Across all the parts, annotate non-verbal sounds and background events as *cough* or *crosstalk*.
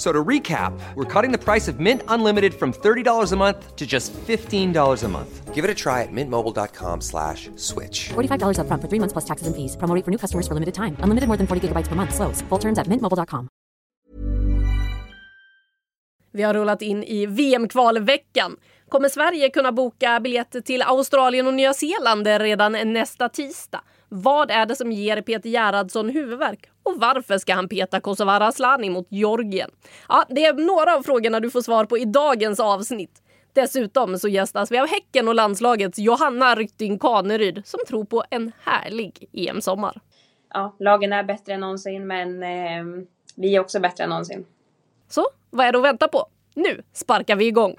So to recap, we're cutting the price of Mint Unlimited from $30 a month to just $15 a month. Give it a try at mintmobile.com slash switch. $45 upfront for three months plus taxes and fees. Promo rate for new customers for limited time. Unlimited more than 40 gigabytes per month. Slows. Full terms at mintmobile.com. Vi har rullat in i VM-kvalveckan. Kommer Sverige kunna boka biljetter till Australien och Nya Zeeland redan nästa tisdag? Vad är det som ger Peter Gerhardsson huvudvärk? Och varför ska han peta Kosovare Asllani mot Georgien? Ja, det är några av frågorna du får svar på i dagens avsnitt. Dessutom så gästas vi av Häcken och landslagets Johanna Rytting Kaneryd som tror på en härlig EM-sommar. ja, lagen är bättre än någonsin, men eh, vi är också bättre än någonsin. Så vad är det att vänta på? Nu sparkar vi igång!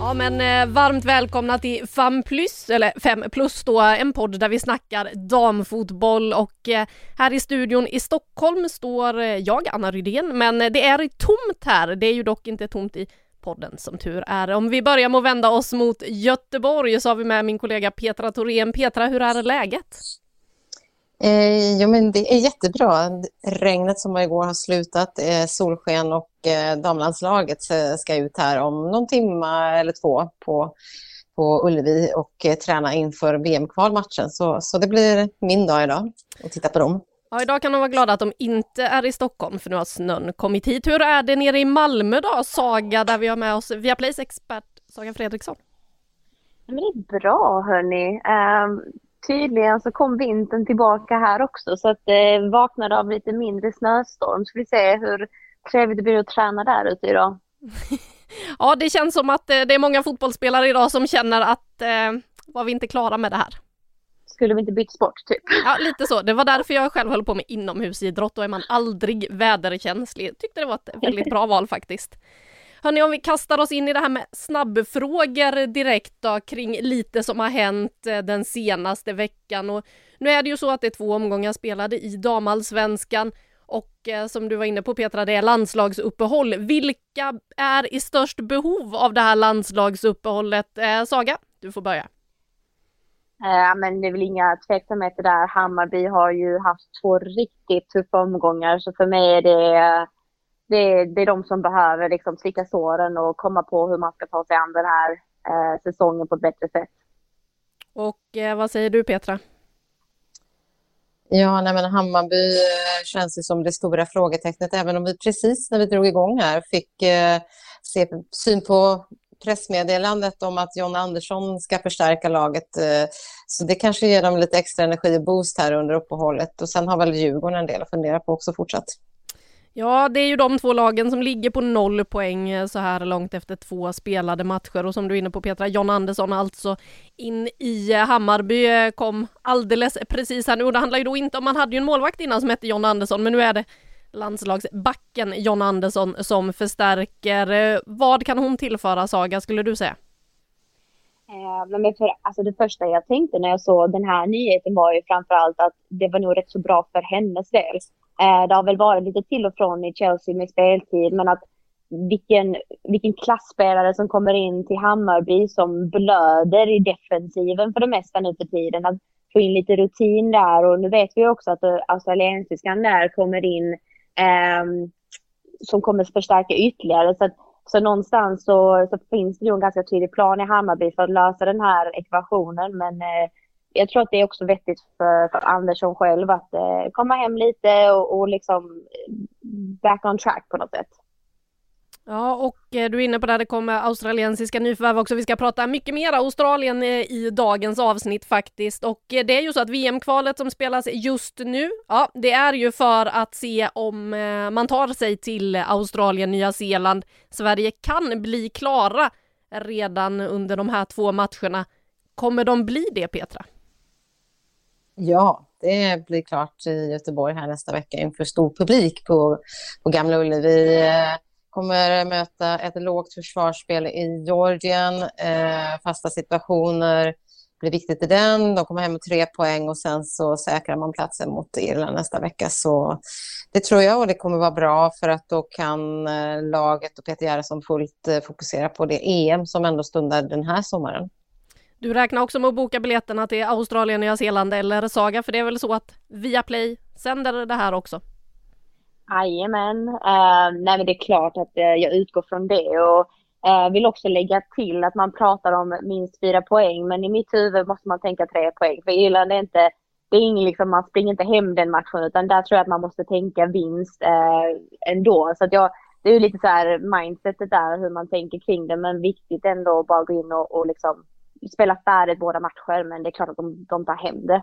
Ja men eh, varmt välkomna till Fem plus, eller Fem plus då, en podd där vi snackar damfotboll och eh, här i studion i Stockholm står eh, jag, Anna Rydén, men eh, det är tomt här. Det är ju dock inte tomt i podden som tur är. Om vi börjar med att vända oss mot Göteborg så har vi med min kollega Petra Thorén. Petra, hur är läget? Eh, jo, men det är jättebra. Regnet som var igår har slutat, eh, solsken och eh, damlandslaget ska ut här om någon timme eller två på, på Ullevi och eh, träna inför VM-kvalmatchen. Så, så det blir min dag idag att titta på dem. Ja, idag kan de vara glada att de inte är i Stockholm för nu har snön kommit hit. Hur är det nere i Malmö då, Saga, där vi har med oss Viaplays expert Saga Fredriksson? Men det är bra hörni. Ehm, tydligen så kom vintern tillbaka här också så att eh, vaknade av lite mindre snöstorm. Ska vi se hur trevligt det blir att träna där ute idag. *laughs* Ja, det känns som att eh, det är många fotbollsspelare idag som känner att eh, var vi inte klara med det här? Skulle vi inte bytt sport typ? *laughs* Ja, lite så. Det var därför jag själv höll på med inomhusidrott. Då är man aldrig väderkänslig. Tyckte det var ett väldigt bra val faktiskt. Hörni, om vi kastar oss in i det här med snabbfrågor direkt då kring lite som har hänt eh, den senaste veckan. Och nu är det ju så att det är två omgångar spelade i damallsvenskan och eh, som du var inne på Petra, det är landslagsuppehåll. Vilka är i störst behov av det här landslagsuppehållet? Eh, Saga, du får börja. Ja men det är väl inga tveksamheter där. Hammarby har ju haft två riktigt tuffa omgångar så för mig är det det, det är de som behöver liksom slicka såren och komma på hur man ska ta sig an den här eh, säsongen på ett bättre sätt. Och eh, vad säger du Petra? Ja, nej, men Hammarby eh, känns ju som det stora frågetecknet, även om vi precis när vi drog igång här fick eh, se syn på pressmeddelandet om att John Andersson ska förstärka laget. Eh, så det kanske ger dem lite extra energi och boost här under uppehållet. Och sen har väl Djurgården en del att fundera på också fortsatt. Ja, det är ju de två lagen som ligger på noll poäng eh, så här långt efter två spelade matcher och som du är inne på Petra, John Andersson alltså in i eh, Hammarby eh, kom alldeles precis här nu och det handlar ju då inte om, man hade ju en målvakt innan som hette John Andersson men nu är det landslagsbacken John Andersson som förstärker. Vad kan hon tillföra Saga skulle du säga? Men för, alltså det första jag tänkte när jag såg den här nyheten var ju framförallt att det var nog rätt så bra för hennes del. Eh, det har väl varit lite till och från i Chelsea med speltid, men att vilken, vilken klassspelare som kommer in till Hammarby som blöder i defensiven för det mesta nu för tiden. Att få in lite rutin där och nu vet vi också att australiensiskan där kommer in eh, som kommer förstärka ytterligare. Så, att, så någonstans så, så finns det ju en ganska tydlig plan i Hammarby för att lösa den här ekvationen. Men eh, jag tror att det är också vettigt för, för Andersson själv att eh, komma hem lite och, och liksom back on track på något sätt. Ja, och eh, du är inne på det, det kommer australiensiska nyförvärv också. Vi ska prata mycket mer Australien eh, i dagens avsnitt faktiskt. Och eh, det är ju så att VM-kvalet som spelas just nu, ja, det är ju för att se om man tar sig till Australien, Nya Zeeland. Sverige kan bli klara redan under de här två matcherna. Kommer de bli det, Petra? Ja, det blir klart i Göteborg här nästa vecka inför stor publik på, på Gamla Ullevi. Eh, kommer möta ett lågt försvarsspel i Georgien, eh, fasta situationer, blir viktigt i den. De kommer hem med tre poäng och sen så säkrar man platsen mot Irland nästa vecka. Så det tror jag och det kommer vara bra för att då kan eh, laget och Peter Gerhardsson fullt eh, fokusera på det EM som ändå stundar den här sommaren. Du räknar också med att boka biljetterna till Australien, Nya Zeeland eller Saga, för det är väl så att Viaplay sänder det här också? Jajamän. Uh, nej men det är klart att uh, jag utgår från det och uh, vill också lägga till att man pratar om minst fyra poäng men i mitt huvud måste man tänka tre poäng för Irland är inte det är ingen liksom, man springer inte hem den matchen utan där tror jag att man måste tänka vinst eh, ändå. Så att jag, det är ju lite så här mindsetet där hur man tänker kring det men viktigt ändå att bara gå in och, och liksom spelat färdigt båda matcher men det är klart att de, de tar hem det.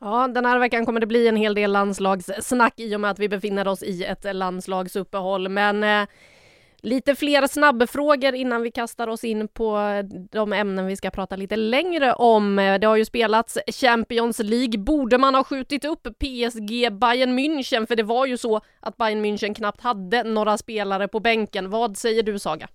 Ja, den här veckan kommer det bli en hel del landslagssnack i och med att vi befinner oss i ett landslagsuppehåll. Men eh, lite fler snabbfrågor innan vi kastar oss in på de ämnen vi ska prata lite längre om. Det har ju spelats Champions League. Borde man ha skjutit upp PSG Bayern München? För det var ju så att Bayern München knappt hade några spelare på bänken. Vad säger du Saga?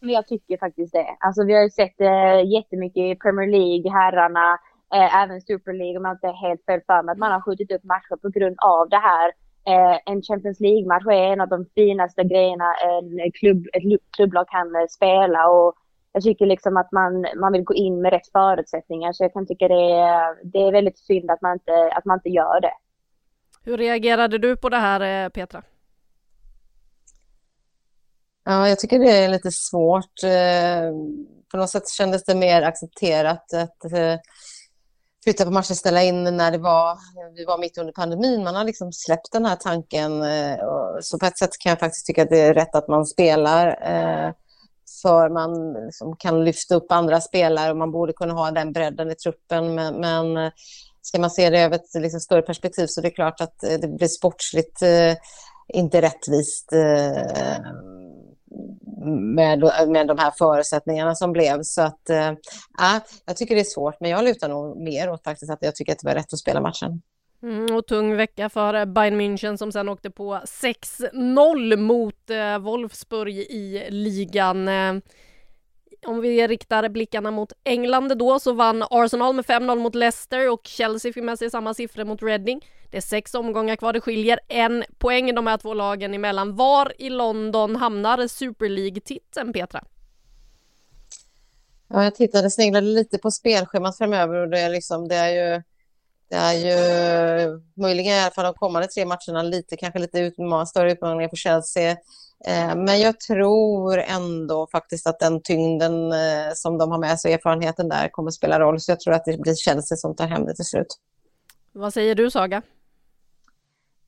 Jag tycker faktiskt det. Alltså vi har ju sett eh, jättemycket i Premier League, herrarna, eh, även Super League om jag inte är helt fel för mig, att man har skjutit upp matcher på grund av det här. Eh, en Champions League-match är en av de finaste grejerna en klubb, ett klubblag kan eh, spela och jag tycker liksom att man, man vill gå in med rätt förutsättningar så jag kan tycka det är, det är väldigt synd att man, inte, att man inte gör det. Hur reagerade du på det här eh, Petra? Ja, jag tycker det är lite svårt. Eh, på något sätt kändes det mer accepterat att eh, flytta på matcher, ställa in när det var, vi var mitt under pandemin. Man har liksom släppt den här tanken. Eh, så på ett sätt kan jag faktiskt tycka att det är rätt att man spelar. För man liksom kan lyfta upp andra spelare och man borde kunna ha den bredden i truppen. Men, men ska man se det över ett liksom större perspektiv så är det klart att det blir sportsligt inte rättvist med, med de här förutsättningarna som blev. Så att, äh, jag tycker det är svårt, men jag lutar nog mer åt faktiskt att jag tycker att det var rätt att spela matchen. Mm, och tung vecka för Bayern München som sen åkte på 6-0 mot eh, Wolfsburg i ligan. Eh, om vi riktar blickarna mot England då så vann Arsenal med 5-0 mot Leicester och Chelsea fick med sig samma siffror mot Reading. Det är sex omgångar kvar, det skiljer en poäng de här två lagen emellan. Var i London hamnar Super League-titeln, Petra? Ja, jag tittade, sneglade lite på spelschemat framöver och det är, liksom, det är ju det är ju möjligen i alla fall de kommande tre matcherna lite, kanske lite utman större utmaningar för Chelsea. Eh, men jag tror ändå faktiskt att den tyngden eh, som de har med sig, erfarenheten där, kommer spela roll. Så jag tror att det blir Chelsea som tar hem det till slut. Vad säger du, Saga?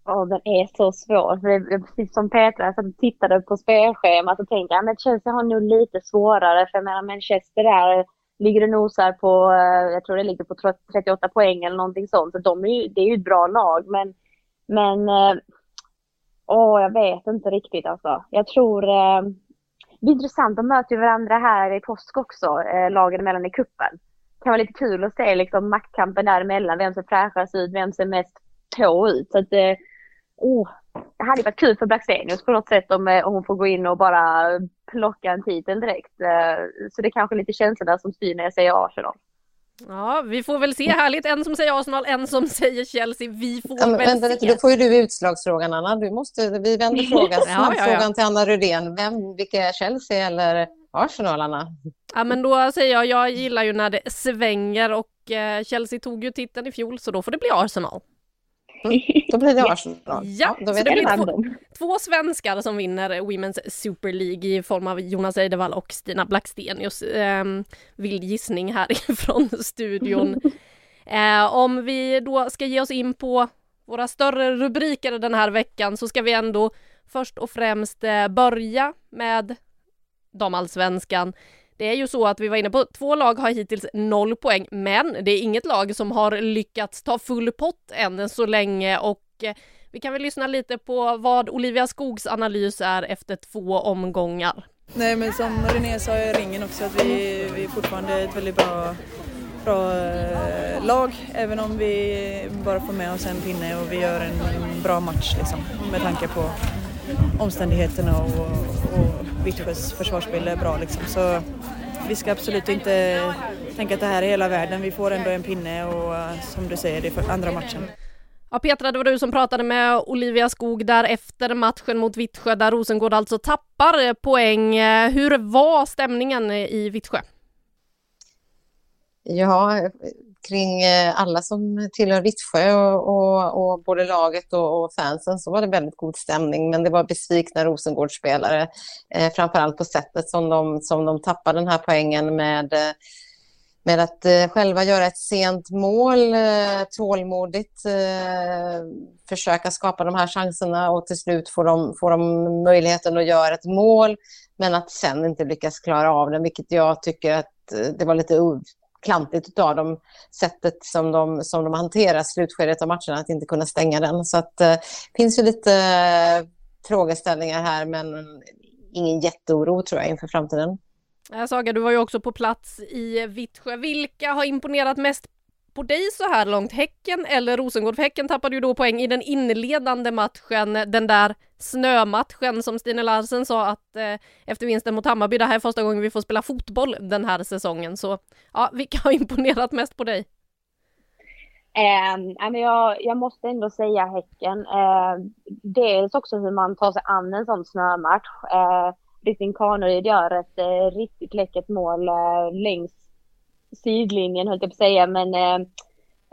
Ja, den är så svår. För precis som Petra, jag tittade på spelschemat och tänkte att Chelsea har nog lite svårare. För jag menar, Manchester där ligger och nosar på, eh, jag tror det ligger på 38 poäng eller någonting sånt. Så de är ju, det är ju ett bra lag. Men, men Åh, jag vet inte riktigt alltså. Jag tror... Eh, det är intressant, de möter ju varandra här i påsk också, eh, lagen emellan i kuppen. Det kan vara lite kul att se liksom maktkampen däremellan, vem som fräschast ut, vem som är mest på ut. Så att, eh, oh, det hade varit kul för Blackstenius på något sätt om, eh, om hon får gå in och bara plocka en titel direkt. Eh, så det är kanske lite känslorna som styr när jag säger Arsenal. Ja, vi får väl se. Härligt. En som säger Arsenal, en som säger Chelsea. Vi får ja, väl vänta se. Lite, då får ju du utslagsfrågan, Anna. Du måste, vi vänder *laughs* frågan, snabbfrågan ja, ja, ja. till Anna Rydén. Vem, vilka är Chelsea eller Arsenal, Anna? Ja, men då säger jag, jag gillar ju när det svänger och eh, Chelsea tog ju titeln i fjol, så då får det bli Arsenal. Mm, då blir det Arsenal. Ja, ja då vet så det blir två, två, svenskar som vinner Women's Super League i form av Jonas Eidevall och Stina Blackstenius. Eh, vild gissning härifrån *laughs* studion. *laughs* eh, om vi då ska ge oss in på våra större rubriker den här veckan så ska vi ändå först och främst eh, börja med damallsvenskan. Det är ju så att vi var inne på två lag har hittills noll poäng, men det är inget lag som har lyckats ta full pott än så länge och eh, vi kan väl lyssna lite på vad Olivia Skogs analys är efter två omgångar. Nej men som René sa i ringen också att vi, vi är fortfarande ett väldigt bra, bra eh, lag även om vi bara får med oss en pinne och vi gör en bra match liksom, med tanke på omständigheterna och, och Vittsjös försvarsspel är bra liksom. Så vi ska absolut inte tänka att det här är hela världen. Vi får ändå en pinne och uh, som du säger, det är andra matchen. Ja Petra, det var du som pratade med Olivia Skog där efter matchen mot Vittsjö där Rosengård alltså tappar poäng. Hur var stämningen i Vittsjö? Ja, kring eh, alla som tillhör Vittsjö och, och, och både laget och, och, fansen så var det väldigt god stämning. Men det var besvikna Rosengårdsspelare, eh, framförallt på sättet som de, som de tappade den här poängen med eh, med att eh, själva göra ett sent mål, eh, tålmodigt eh, försöka skapa de här chanserna och till slut får de, får de möjligheten att göra ett mål men att sen inte lyckas klara av det, vilket jag tycker att eh, det var lite klantigt av dem, sättet som de, som de hanterar slutskedet av matcherna, att inte kunna stänga den. Så att det finns ju lite eh, frågeställningar här, men ingen jätteoro tror jag inför framtiden. Saga, du var ju också på plats i Vittsjö. Vilka har imponerat mest på dig så här långt? Häcken eller Rosengård? För Häcken tappade ju då poäng i den inledande matchen, den där snömatchen som Stine Larsen sa att eh, efter vinsten mot Hammarby, det här är första gången vi får spela fotboll den här säsongen. Så ja, *laughs* vilka har imponerat mest på dig? Eh, jag, jag måste ändå säga Häcken. Eh, dels också hur man tar sig an en sån snömatch. Eh, Ristin Kaneryd gör ett eh, riktigt läckert mål eh, längs sidlinjen höll jag på att säga, men eh,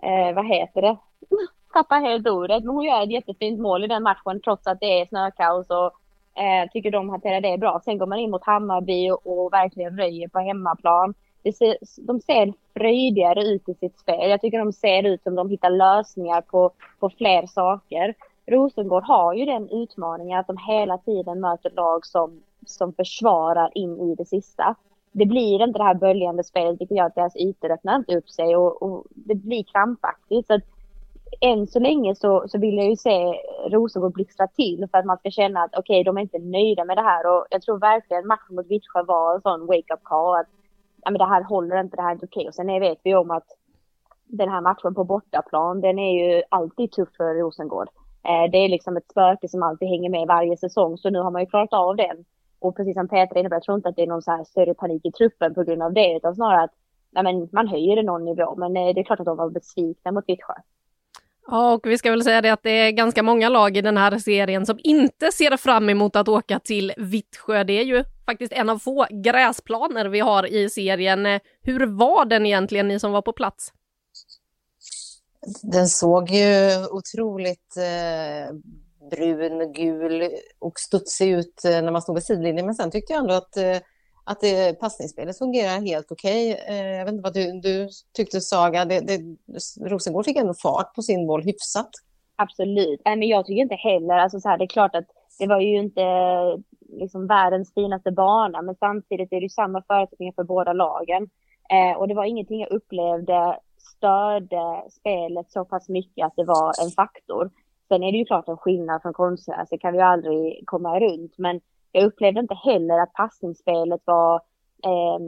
eh, vad heter det? *laughs* Tappar helt ordet, men hon gör ett jättefint mål i den matchen trots att det är snökaos och eh, tycker de hanterar det bra. Sen går man in mot Hammarby och, och verkligen röjer på hemmaplan. Det ser, de ser fröjdigare ut i sitt spel. Jag tycker de ser ut som de hittar lösningar på, på fler saker. Rosengård har ju den utmaningen att de hela tiden möter lag som, som försvarar in i det sista det blir inte det här böljande spelet vilket gör att deras ytor öppnar inte upp sig och, och det blir krampaktigt. Så att, än så länge så, så vill jag ju se Rosengård blixtra till för att man ska känna att okej, okay, de är inte nöjda med det här och jag tror verkligen matchen mot Vittsjö var en sån wake-up call att ja, men det här håller inte, det här är inte okej. Okay. Och sen vet vi om att den här matchen på bortaplan, den är ju alltid tuff för Rosengård. Eh, det är liksom ett spöke som alltid hänger med varje säsong, så nu har man ju klarat av den. Och precis som Peter innebär, jag tror inte att det är någon så här större panik i truppen på grund av det, utan snarare att nej, men man höjer det någon nivå. Men eh, det är klart att de var besvikna mot Vittsjö. Ja, och vi ska väl säga det att det är ganska många lag i den här serien som inte ser fram emot att åka till Vittsjö. Det är ju faktiskt en av få gräsplaner vi har i serien. Hur var den egentligen, ni som var på plats? Den såg ju otroligt eh, brun, gul och studsig ut eh, när man stod vid sidlinjen. Men sen tyckte jag ändå att, eh, att det, passningsspelet fungerar helt okej. Okay. Jag vet inte vad du, du tyckte Saga, det, det, Rosengård fick ändå fart på sin boll hyfsat. Absolut, men jag tycker inte heller, alltså så här, det är klart att det var ju inte liksom världens finaste bana, men samtidigt är det samma förutsättningar för båda lagen. Eh, och det var ingenting jag upplevde störde spelet så pass mycket att det var en faktor. Sen är det ju klart en skillnad från konstgräs, alltså, det kan vi aldrig komma runt. Men jag upplevde inte heller att passningsspelet var... Eh,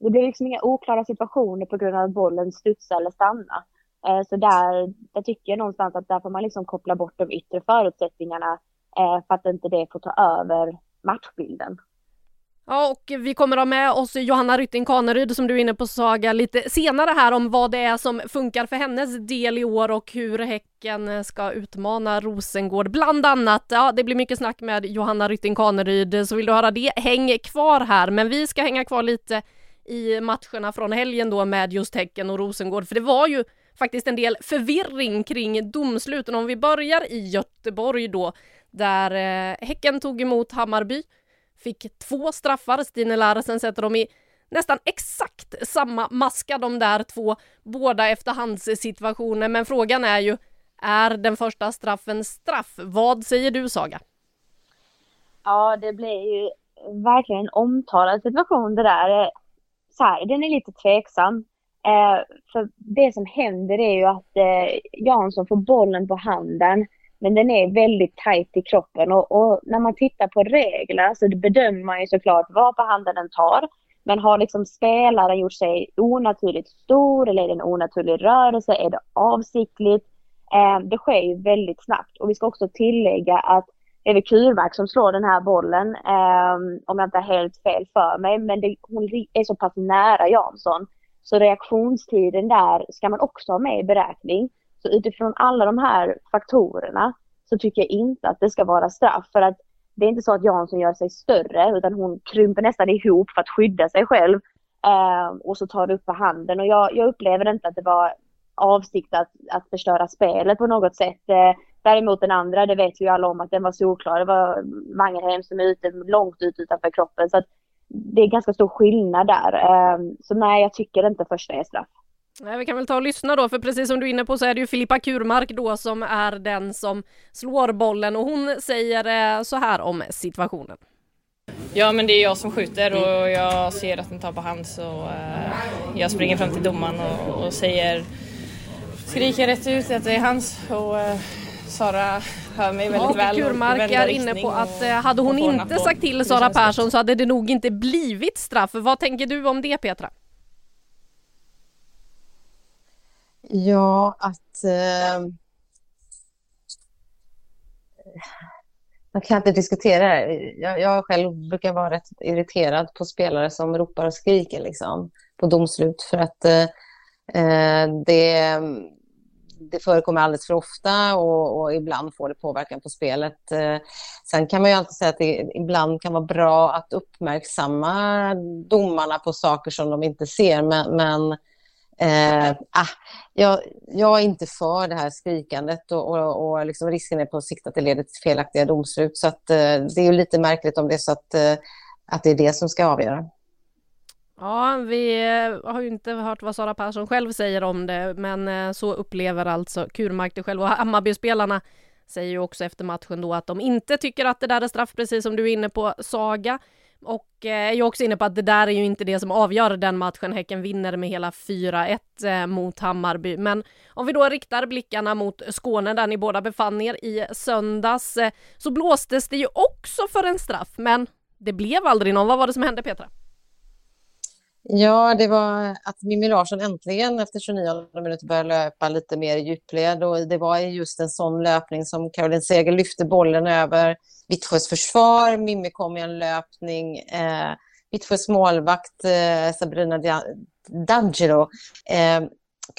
det blev liksom inga oklara situationer på grund av att bollen studsade eller stannade. Eh, så där, där tycker jag någonstans att där får man liksom koppla bort de yttre förutsättningarna eh, för att inte det får ta över matchbilden. Ja, och vi kommer ha med oss Johanna Rytting Kaneryd som du är inne på Saga lite senare här om vad det är som funkar för hennes del i år och hur Häcken ska utmana Rosengård bland annat. Ja, det blir mycket snack med Johanna Rytting Kaneryd, så vill du höra det, häng kvar här. Men vi ska hänga kvar lite i matcherna från helgen då med just Häcken och Rosengård, för det var ju faktiskt en del förvirring kring domsluten. Om vi börjar i Göteborg då, där eh, Häcken tog emot Hammarby fick två straffar. Stine Larsen sätter dem i nästan exakt samma maska de där två, båda efterhandssituationer. Men frågan är ju, är den första straffen straff? Vad säger du Saga? Ja, det blir ju verkligen en omtalad situation det där. Eh, så här, den är lite tveksam. Eh, för det som händer är ju att eh, Jansson får bollen på handen men den är väldigt tajt i kroppen och, och, när man tittar på regler så bedömer man ju såklart vad på handen den tar. Men har liksom spelaren gjort sig onaturligt stor eller är det en onaturlig rörelse? Är det avsiktligt? Eh, det sker ju väldigt snabbt och vi ska också tillägga att det är Kurmark som slår den här bollen, eh, om jag inte har helt fel för mig, men det, hon är så pass nära Jansson Så reaktionstiden där ska man också ha med i beräkning. Så utifrån alla de här faktorerna så tycker jag inte att det ska vara straff. För att det är inte så att Jansson gör sig större utan hon krymper nästan ihop för att skydda sig själv. Eh, och så tar det upp på handen och jag, jag upplever inte att det var avsikt att, att förstöra spelet på något sätt. Eh, däremot den andra, det vet ju alla om att den var solklar. Det var Mangerheim som är ute långt ut utanför kroppen. Så att det är ganska stor skillnad där. Eh, så nej, jag tycker inte första är straff. Nej, vi kan väl ta och lyssna då, för precis som du är inne på så är det ju Filippa Kurmark då som är den som slår bollen och hon säger eh, så här om situationen. Ja, men det är jag som skjuter och jag ser att den tar på hand så uh, jag springer fram till domaren och, och, säger skriker rätt ut att det är hans och uh, Sara hör mig väldigt ja, väl. Kurmark är inne på att hade hon inte sagt till Sara Persson så hade det nog inte blivit straff. Vad tänker du om det Petra? Ja, att eh, man kan inte diskutera det. Jag, jag själv brukar vara rätt irriterad på spelare som ropar och skriker liksom, på domslut för att eh, eh, det, det förekommer alldeles för ofta och, och, ibland får det påverkan på spelet. Eh, sen kan man ju alltid säga att det ibland kan vara bra att uppmärksamma domarna på saker som de inte ser, men, men Eh, ah, jag, jag, är inte för det här skrikandet och, och, och liksom risken är på sikt att det leder till felaktiga domslut. Så att, eh, det är ju lite märkligt om det är så att, eh, att det är det som ska avgöra. Ja, vi eh, har ju inte hört vad Sara Persson själv säger om det, men eh, så upplever alltså Kurmark det själv. Och Hammarbyspelarna säger ju också efter matchen då att de inte tycker att det där är straff, precis som du är inne på, Saga. Och eh, är ju också inne på att det där är ju inte det som avgör den matchen. Häcken vinner med hela 4-1 eh, mot Hammarby. Men om vi då riktar blickarna mot Skåne där ni båda befann er i söndags eh, så blåstes det ju också för en straff, men det blev aldrig någon. Vad var det som hände Petra? Ja, det var att Mimmi Larsson äntligen efter 29 minuter började löpa lite mer i djupled och det var just en sån löpning som Caroline Seger lyfte bollen över Vittsjös försvar. Mimmi kom i en löpning. Eh, Vittsjös målvakt eh, Sabrina D'Angelo eh,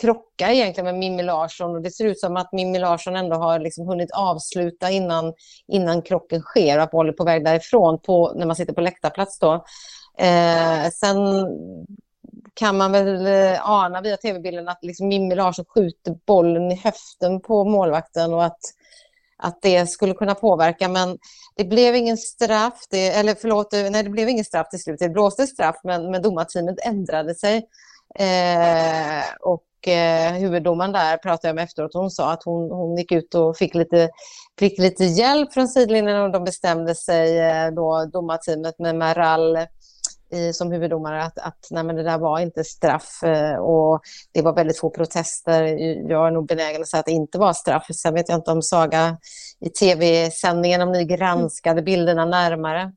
krockar egentligen med Mimmi Larsson och det ser ut som att Mimmi Larsson ändå har liksom hunnit avsluta innan, innan krocken sker och att bollen är på väg därifrån på, när man sitter på läktarplats då. Eh, sen kan man väl eh, ana via tv-bilden att liksom Mimmi Larsson skjuter bollen i höften på målvakten och att, att det skulle kunna påverka. Men det blev ingen straff, det, eller förlåt, eh, nej det blev ingen straff till slut. Det blåste straff men, men domarteamet ändrade sig. Eh, och eh, huvuddomaren där pratade jag med efteråt. Hon sa att hon, hon gick ut och fick lite, fick lite hjälp från sidlinjen och de bestämde sig, eh, då, domarteamet med Maral i, som huvuddomare att, att nej, men det där var inte straff eh, och det var väldigt få protester. Jag är nog benägen att säga att det inte var straff. Sen vet jag inte om Saga i tv-sändningen, om ni granskade bilderna närmare.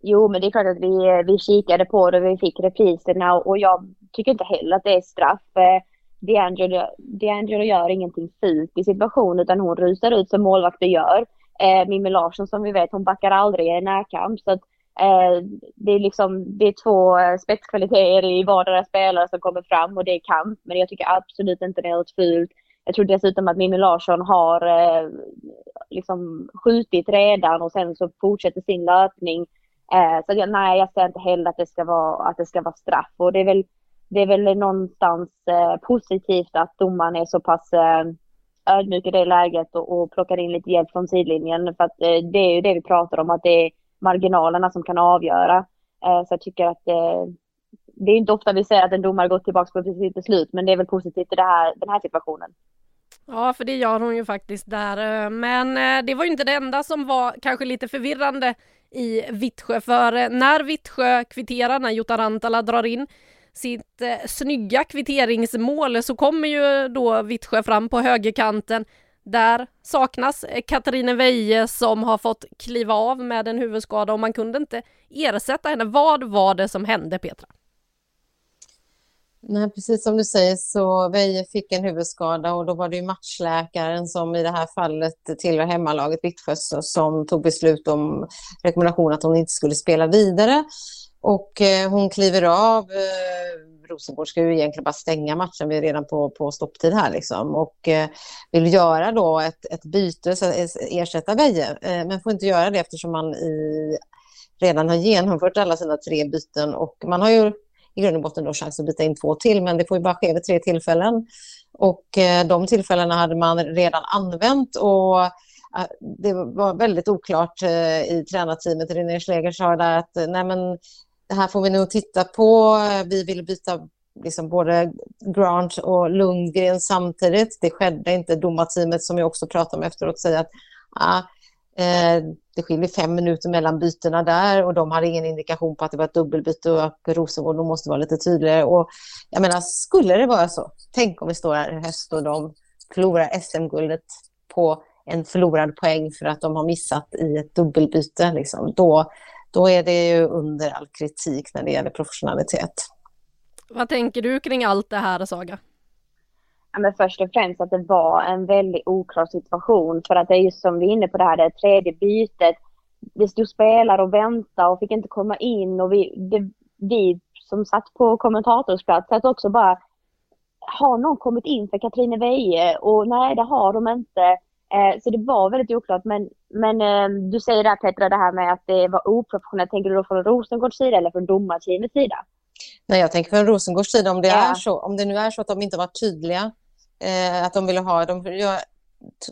Jo, men det är klart att vi, vi kikade på det och vi fick repriserna och jag tycker inte heller att det är straff. Eh, D'Angelo, D'Angelo gör ingenting fult i situationen utan hon rusar ut som målvakter gör. Eh, Mimmi Larsson som vi vet, hon backar aldrig i närkamp. Så att Eh, det, är liksom, det är två spetskvaliteter i vardera spelare som kommer fram och det är kamp. Men jag tycker absolut inte det är något fult. Jag tror dessutom att Mimmi Larsson har eh, liksom skjutit redan och sen så fortsätter sin löpning. Eh, så jag, nej, jag ser inte heller att det ska vara, att det ska vara straff. Och det är väl, det är väl någonstans positivt att domaren är så pass ödmjuk i det läget och, och plockar in lite hjälp från sidlinjen. För att det är ju det vi pratar om, att det är marginalerna som kan avgöra. Eh, så jag tycker att eh, det är inte ofta vi säger att en domare gått tillbaka på sitt beslut, men det är väl positivt i det här, den här situationen. Ja, för det gör hon ju faktiskt där. Eh, men eh, det var ju inte det enda som var kanske lite förvirrande i Vittsjö, för eh, när Vittsjö kvitterar, när Jutta Rantala drar in sitt eh, snygga kvitteringsmål så kommer ju då Vittsjö fram på högerkanten där saknas eh, Katarina Veje som har fått kliva av med en huvudskada och man kunde inte ersätta henne. Vad var det som hände Petra? Nej, precis som du säger så Veje fick en huvudskada och då var det ju matchläkaren som i det här fallet tillhör hemmalaget Vittsjö som tog beslut om rekommendation att hon inte skulle spela vidare. Och eh, hon kliver av eh, Rosengård ska ju egentligen bara stänga matchen, vi är redan på, på stopptid här liksom. Och eh, vill göra då ett, ett byte, så eh, ersätta Veje, eh, men får inte göra det eftersom man i, redan har genomfört alla sina tre byten och man har ju i grund och botten då chans att byta in två till, men det får ju bara ske vid tre tillfällen. Och eh, de tillfällena hade man redan använt och eh, det var väldigt oklart eh, i tränarteamet. René Schleger sa där att nej men, det här får vi nog titta på. Vi vill byta liksom både Grant och Lundgren samtidigt. Det skedde inte. Domarteamet som jag också pratade med efteråt säger att ah, Eh, det skiljer fem minuter mellan bytena där och de hade ingen indikation på att det var ett dubbelbyte och att Rosengård måste vara lite tydligare. Och jag menar, skulle det vara så, tänk om vi står här i höst och de förlorar SM-guldet på en förlorad poäng för att de har missat i ett dubbelbyte. Liksom. Då, då är det ju under all kritik när det gäller professionalitet. Vad tänker du kring allt det här, Saga? Ja, men först och främst att det var en väldigt oklar situation för att det är just som vi är inne på det här, det tredje bytet. Det stod spelare och väntade och fick inte komma in och vi, det, vi som satt på kommentatorsplats att också bara har någon kommit in för Katrine Weje? Och nej, det har de inte. Eh, så det var väldigt oklart. Men, men eh, du säger där Petra, det här med att det var oprofessionellt. Tänker du då från Rosengårds sida eller från domarteamets sida? Nej, jag tänker från Rosengårds sida. Om det, ja. är så, om det nu är så att de inte var tydliga eh, att de ville ha, de gör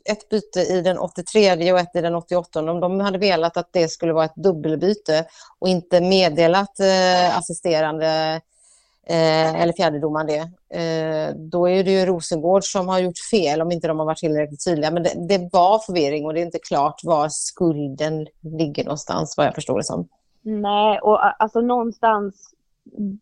ett byte i den 83 och ett i den 88. Om de hade velat att det skulle vara ett dubbelbyte och inte meddelat eh, assisterande eh, eller fjärdedomaren det, eh, då är det ju Rosengård som har gjort fel om inte de har varit tillräckligt tydliga. Men det, det var förvirring och det är inte klart var skulden ligger någonstans, vad jag förstår det som. Nej, och alltså någonstans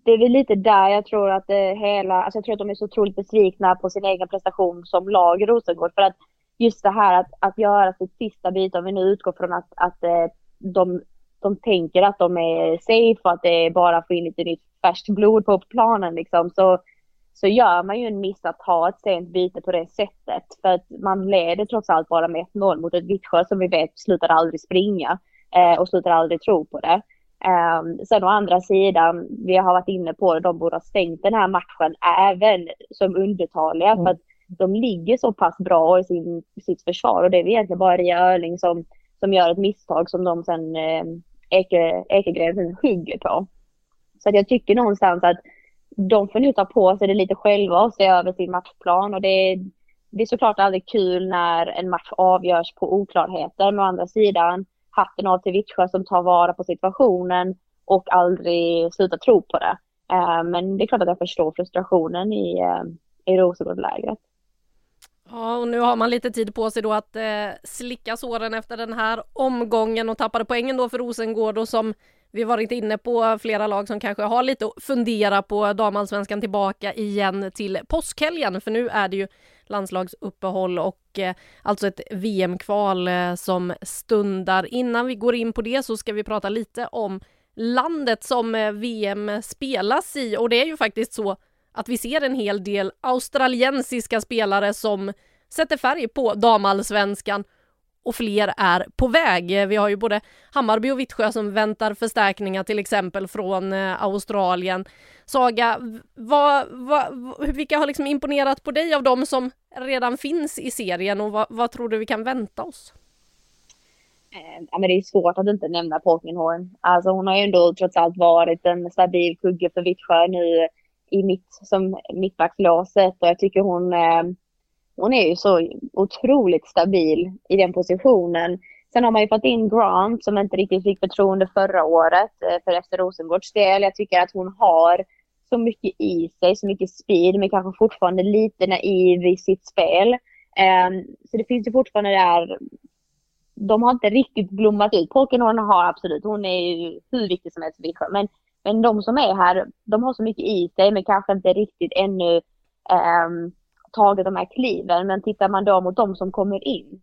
det är väl lite där jag tror att det hela, alltså jag tror att de är så otroligt besvikna på sin egen prestation som lag i Rosengård. För att just det här att, att göra sitt sista byte, om vi nu utgår från att, att eh, de, de tänker att de är safe och att det är bara att få in lite nytt färskt blod på planen liksom, så, så gör man ju en miss att ha ett sent byte på det sättet. För att man leder trots allt bara med 1-0 mot ett Vittsjö som vi vet slutar aldrig springa eh, och slutar aldrig tro på det. Um, sen å andra sidan, vi har varit inne på det, de borde ha stängt den här matchen även som undertaliga. Mm. För att de ligger så pass bra i sin, sitt försvar och det är egentligen bara Ria Örling som, som gör ett misstag som de sen eh, Eke, Ekegren hugger på. Så att jag tycker någonstans att de får nu ta på sig det lite själva och se över sin matchplan och det, det är såklart aldrig kul när en match avgörs på oklarheter. Men å andra sidan, hatten av till Vittsjö som tar vara på situationen och aldrig slutar tro på det. Eh, men det är klart att jag förstår frustrationen i, eh, i Rosengårdslägret. Ja, och nu har man lite tid på sig då att eh, slicka såren efter den här omgången och tappade poängen då för Rosengård och som vi varit inne på flera lag som kanske har lite att fundera på damallsvenskan tillbaka igen till påskhelgen, för nu är det ju landslagsuppehåll och eh, alltså ett VM-kval eh, som stundar. Innan vi går in på det så ska vi prata lite om landet som eh, VM spelas i och det är ju faktiskt så att vi ser en hel del australiensiska spelare som sätter färg på damallsvenskan och fler är på väg. Vi har ju både Hammarby och Vittsjö som väntar förstärkningar till exempel från eh, Australien. Saga, vad, vad, vilka har liksom imponerat på dig av dem som redan finns i serien och vad, vad tror du vi kan vänta oss? Eh, ja, men det är svårt att inte nämna Polkinghorn. Alltså hon har ju ändå trots allt varit en stabil kugge för Vittsjö nu i mitt, som mittbackslåset och jag tycker hon eh, hon är ju så otroligt stabil i den positionen. Sen har man ju fått in Grant som inte riktigt fick förtroende förra året eh, för efter Rosengårds del. Jag tycker att hon har så mycket i sig, så mycket speed, men kanske fortfarande lite naiv i sitt spel. Ehm, så det finns ju fortfarande där, de har inte riktigt blommat ut. Polkenhorn har absolut, hon är ju hur viktig som helst för Vittsjö. Men, men de som är här, de har så mycket i sig, men kanske inte riktigt ännu eh, tagit de här kliven. Men tittar man då mot de som kommer in,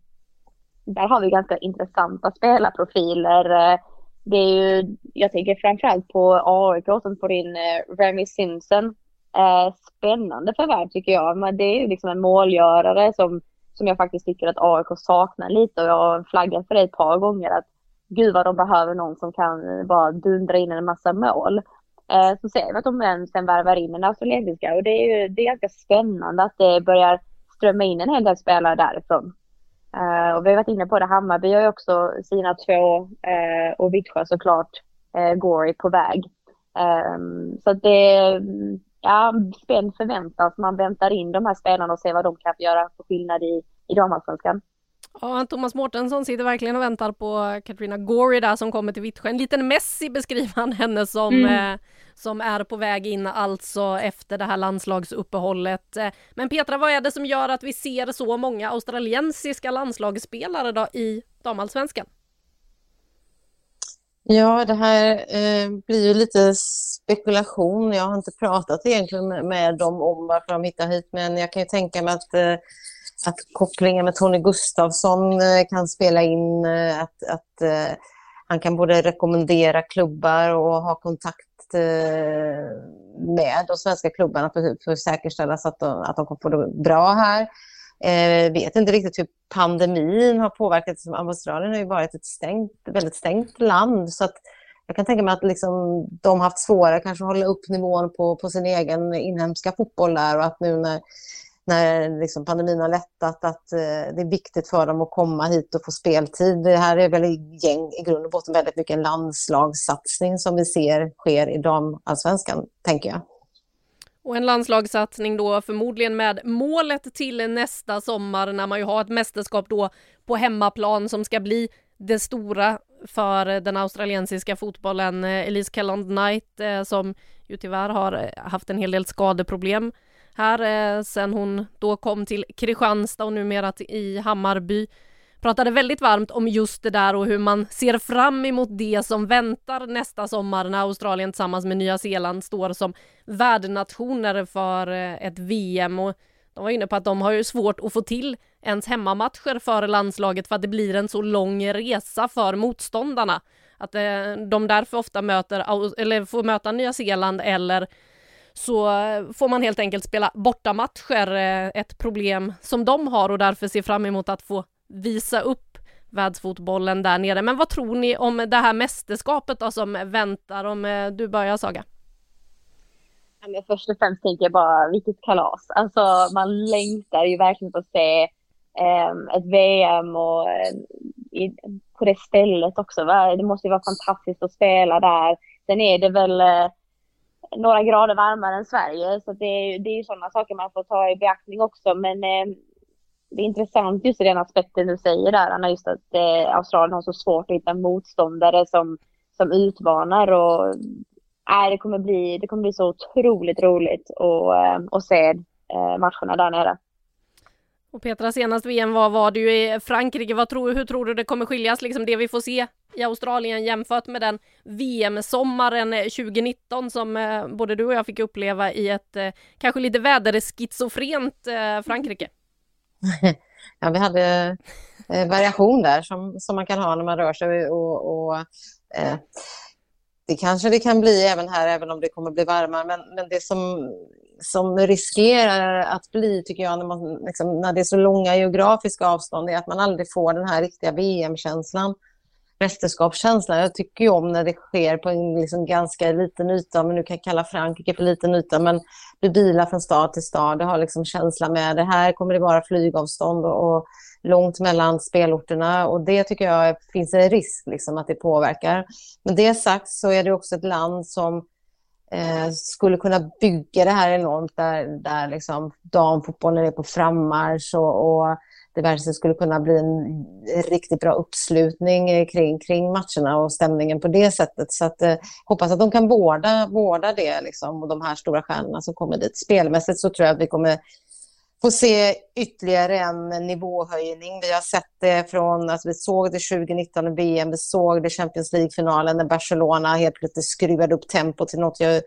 där har vi ganska intressanta spelarprofiler. Eh, det är ju, jag tänker framförallt på AIK som får in eh, Remy Simpson. Eh, spännande förvärv tycker jag, men det är ju liksom en målgörare som, som jag faktiskt tycker att AIK saknar lite och jag har flaggat för det ett par gånger att gud vad de behöver någon som kan bara dundra in en massa mål. Eh, så ser vi att de sen värvar in en australiensiska och det är ju det är ganska spännande att det börjar strömma in en hel del spelare därifrån. Uh, och vi har varit inne på det, Hammarby har ju också sina två uh, och Vittsjö såklart uh, Gory på väg. Um, så att det, ja, spänd förväntas. Man väntar in de här spelarna och ser vad de kan göra för skillnad i, i damallsvenskan. Ja, Thomas Mårtensson sitter verkligen och väntar på Katrina Gorey där som kommer till Vittsjö. En liten Messi beskriver han henne som, mm. eh, som är på väg in alltså efter det här landslagsuppehållet. Eh, men Petra, vad är det som gör att vi ser så många australiensiska landslagsspelare då i damallsvenskan? Ja, det här eh, blir ju lite spekulation. Jag har inte pratat egentligen med, med dem om varför de hittar hit, men jag kan ju tänka mig att eh, att kopplingen med Tony Gustafsson eh, kan spela in, eh, att, att eh, han kan både rekommendera klubbar och ha kontakt med de svenska klubbarna för, för att säkerställa så att de, att de kommer få det bra här. Jag vet inte riktigt hur pandemin har påverkat. Australien har ju varit ett stängt, väldigt stängt land. så att jag kan tänka mig att liksom, de har haft svårare kanske att hålla upp nivån på, på sin egen inhemska fotboll där och att nu när när liksom pandemin har lättat att eh, det är viktigt för dem att komma hit och få speltid. Det här är väl gäng, i grund och botten väldigt mycket en landslagssatsning som vi ser sker i damallsvenskan, tänker jag. Och en landslagssatsning då förmodligen med målet till nästa sommar när man ju har ett mästerskap då på hemmaplan som ska bli det stora för den australiensiska fotbollen. Eh, Elise Kelland Knight eh, som ju tyvärr har haft en hel del skadeproblem här eh, sen hon då kom till Kristianstad och numera i Hammarby. Pratade väldigt varmt om just det där och hur man ser fram emot det som väntar nästa sommar när Australien tillsammans med Nya Zeeland står som värdnationer för eh, ett VM och de var inne på att de har ju svårt att få till ens hemmamatcher för landslaget för att det blir en så lång resa för motståndarna. Att eh, de därför ofta möter, eller får möta Nya Zeeland eller så får man helt enkelt spela bortamatcher, eh, ett problem som de har och därför ser fram emot att få visa upp världsfotbollen där nere. Men vad tror ni om det här mästerskapet då som väntar? Om eh, du börjar Saga. men först och främst tänker jag bara vilket kalas. Alltså man längtar ju verkligen på att se ehm, eh, ett VM och i, på det stället också. Va? Det måste ju vara fantastiskt att spela där. Sen är det väl eh, några grader varmare än Sverige. Så det är, det är ju sådana saker man får ta i beaktning också. Men eh, det är intressant just i den aspekten du säger där, Anna, just att eh, Australien har så svårt att hitta motståndare som, som utmanar. Och, äh, det, kommer bli, det kommer bli så otroligt roligt att, eh, se eh, matcherna där nere. Och Petra, senast VM var, var du i Frankrike. Vad tror, hur tror du det kommer skiljas, liksom det vi får se i Australien jämfört med den VM-sommaren 2019 eh, som eh, både du och jag fick uppleva i ett eh, kanske lite väderschizofrent eh, Frankrike? *laughs* Ja, vi hade eh, variation där som, som man kan ha när man rör sig och, och eh, det kanske det kan bli även här, även om det kommer bli varmare. Men, men det som, som riskerar att bli, tycker jag, när, man, liksom, när det är så långa geografiska avstånd, är att man aldrig får den här riktiga VM-känslan mästerskapskänslan. Jag tycker ju om när det sker på en liksom ganska liten yta, men nu kan jag kalla Frankrike för liten yta, men du bilar från stad till stad, du har liksom känsla med det. Här kommer det vara flygavstånd och, och långt mellan spelorterna och det tycker jag finns en risk liksom att det påverkar. Men det sagt så är det också ett land som eh, skulle kunna bygga det här enormt där, där liksom damfotbollen är på frammarsch och, och diverse skulle kunna bli en riktigt bra uppslutning kring, kring matcherna och stämningen på det sättet. Så att, eh, hoppas att de kan vårda, vårda det liksom, och de här stora stjärnorna som kommer dit. Spelmässigt så tror jag att vi kommer få se ytterligare en nivåhöjning. Vi har sett det från, att vi såg det 2019 i VM, vi såg det i Champions League-finalen när Barcelona helt plötsligt skruvade upp tempot till något jag,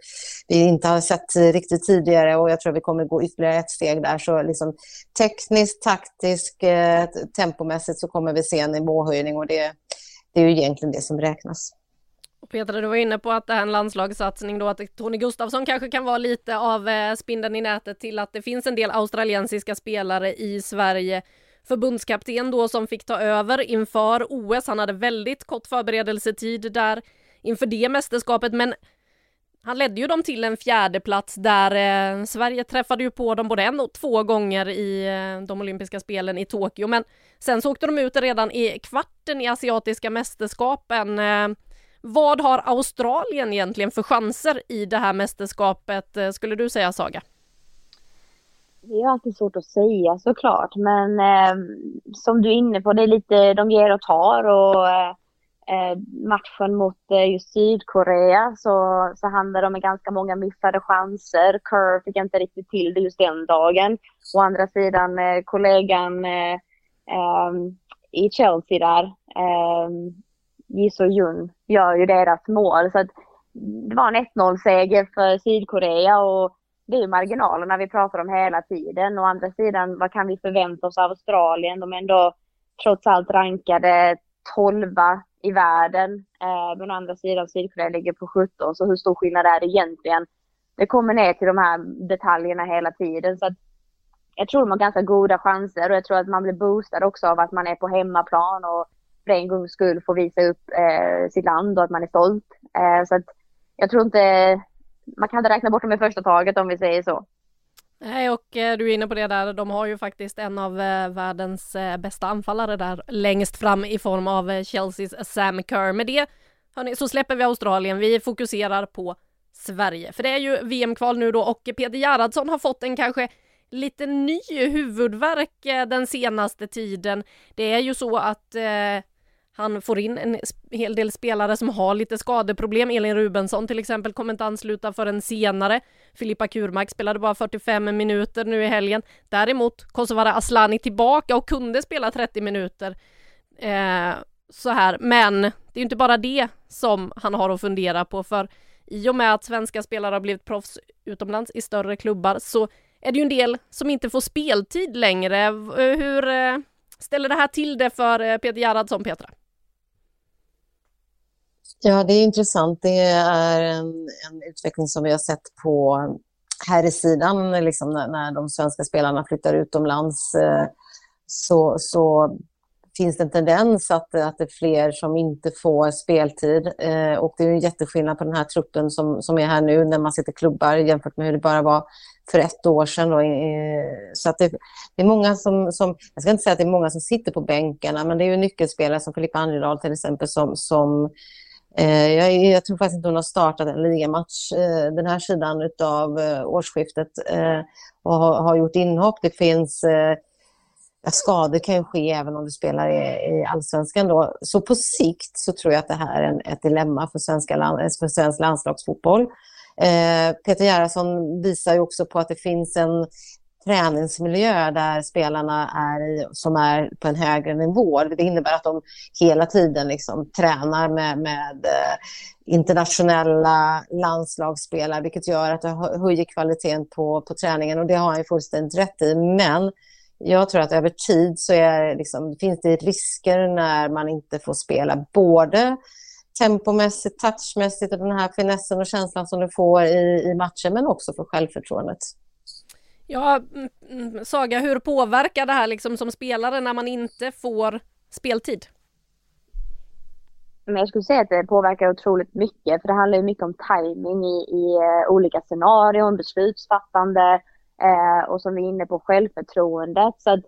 vi inte har sett riktigt tidigare och jag tror vi kommer gå ytterligare ett steg där. Så liksom, tekniskt, taktiskt, eh, tempomässigt så kommer vi se en nivåhöjning och det, det är ju egentligen det som räknas. Petra, du var inne på att det här är en landslagssatsning då, att Tony Gustafsson kanske kan vara lite av eh, spindeln i nätet till att det finns en del australiensiska spelare i Sverige. Förbundskapten då som fick ta över inför OS, han hade väldigt kort förberedelsetid där inför det mästerskapet, men Han ledde ju dem till en fjärde plats där eh, Sverige träffade ju på dem både en och två gånger i eh, de olympiska spelen i Tokyo, men sen så åkte de ut redan i kvarten i asiatiska mästerskapen. Eh, vad har Australien egentligen för chanser i det här mästerskapet, eh, skulle du säga Saga? Det är alltid svårt att säga såklart, men eh, som du är inne på, det är lite de ger och tar och eh, eh matchen mot eh, just Sydkorea så, så handlar det om ganska många missade chanser. Kerr fick inte riktigt till det just den dagen. Å andra sidan eh, kollegan eh, eh i Chelsea där, eh, Jisoo Jun, gör ju deras mål. Så att det var en 1-0 seger för Sydkorea och det är ju marginalerna vi pratar om hela tiden. Å andra sidan, vad kan vi förvänta oss av Australien? De är ändå trots allt rankade 12 i världen. Eh, men å andra sidan Sydkorea ligger på 17, så hur stor skillnad är det egentligen? Det kommer ner till de här detaljerna hela tiden. Så att jag tror de har ganska goda chanser och jag tror att man blir boostad också av att man är på hemmaplan och för en gångs skull får visa upp eh, sitt land och att man är stolt. Eh, så att jag tror inte man kan inte räkna bort dem i första taget om vi säger så. Nej, och eh, du är inne på det där. De har ju faktiskt en av eh, världens eh, bästa anfallare där längst fram i form av Chelseas Sam Kerr. Med det hörni, så släpper vi Australien. Vi fokuserar på Sverige, för det är ju VM-kval nu då och Peter Gerhardsson har fått en kanske lite ny huvudvärk den senaste tiden. Det är ju så att eh, han får in en hel del spelare som har lite skadeproblem. Elin Rubensson till exempel kommer inte ansluta förrän senare. Filippa Kurmark spelade bara 45 minuter nu i helgen. Däremot Kosovare Aslani tillbaka och kunde spela 30 minuter. Eh, så här, men det är inte bara det som han har att fundera på för i och med att svenska spelare har blivit proffs utomlands i större klubbar så är det ju en del som inte får speltid längre. Hur eh, ställer det här till det för eh, Peter Gerhardsson, Petra? Ja, det är intressant. Det är en, en utveckling som vi har sett på här i sidan, liksom när, när de svenska spelarna flyttar utomlands eh, så, så finns det en tendens att, att det är fler som inte får speltid. Eh, och det är en jätteskillnad på den här truppen som, som är här nu när man sitter klubbar jämfört med hur det bara var för ett år sedan. Då. Eh, så att det, det, är många som, som, jag ska inte säga att det är många som sitter på bänkarna, men det är ju nyckelspelare som Filippa Angeldal till exempel som, som Eh, Eh, jag, jag, tror faktiskt inte hon har startat en ligamatch eh, den här sidan av eh, årsskiftet eh, och har, har, gjort inhopp. Det finns eh, skador kan ju ske även om du spelar i, i allsvenskan. Då. Så på sikt så tror jag att det här är en, ett dilemma för, svenska land, för svensk landslagsfotboll. Eh, Peter Gerhardsson visar ju också på att det finns en träningsmiljö där spelarna är i, som är på en högre nivå. Det innebär att de hela tiden liksom tränar med, med eh, internationella landslagsspelare vilket gör att det höjer kvaliteten på, på träningen och det har han ju fullständigt rätt i. Men jag tror att över tid så är, liksom, finns det risker när man inte får spela både tempomässigt, touchmässigt och den här finessen och känslan som du får i, i matchen men också för självförtroendet. Ja, mm, mm, Saga, hur påverkar det här liksom som spelare när man inte får speltid? Men jag skulle säga att det påverkar otroligt mycket, för det handlar ju mycket om timing i, i eh, olika scenarion, beslutsfattande eh, och som vi är inne på självförtroendet. Så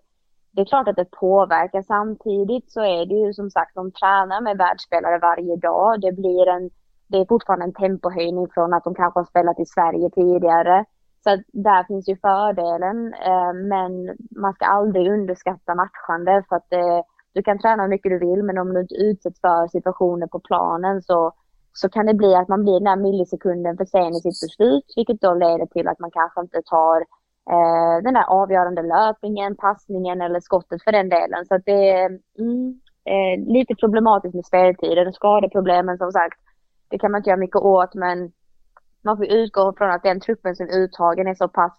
det är klart att det påverkar. Samtidigt så är det ju som sagt, de tränar med världsspelare varje dag. Det blir en, det är fortfarande en tempohöjning från att de kanske har spelat i Sverige tidigare. Så där finns ju fördelen, eh, men man ska aldrig underskatta matchande för att eh, du kan träna hur mycket du vill, men om du inte utsätts för situationer på planen så, så kan det bli att man blir den där millisekunden för sen i sitt beslut, vilket då leder till att man kanske inte tar eh, den där avgörande löpningen, passningen eller skottet för den delen. Så att det är mm, eh, lite problematiskt med speltiden. Skadeproblemen som sagt, det kan man inte göra mycket åt, men man får utgå från att den truppen som är uttagen är så pass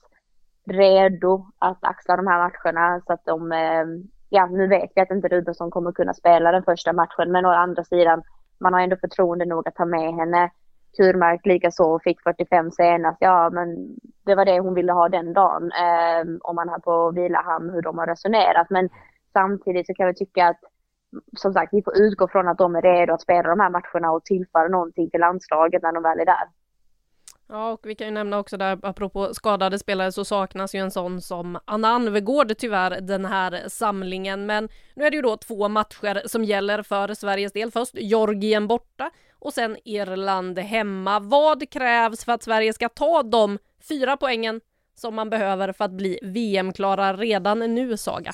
redo att axla de här matcherna så att de, ehm, ja nu vet vi att inte Rudolfsson kommer kunna spela den första matchen men å andra sidan man har ändå förtroende nog att ta med henne. Kurmark likaså fick 45 senast, ja men det var det hon ville ha den dagen. Eh, om man har på Vilahamn hur de har resonerat men samtidigt så kan vi tycka att som sagt vi får utgå från att de är redo att spela de här matcherna och tillföra någonting till landslaget när de väl är där. Ja, och vi kan ju nämna också där, apropå skadade spelare, så saknas ju en sån som Anna Anvegård tyvärr den här samlingen. Men nu är det ju då två matcher som gäller för Sveriges del. Först Georgien borta och sen Irland hemma. Vad krävs för att Sverige ska ta de fyra poängen som man behöver för att bli VM-klara redan nu, Saga?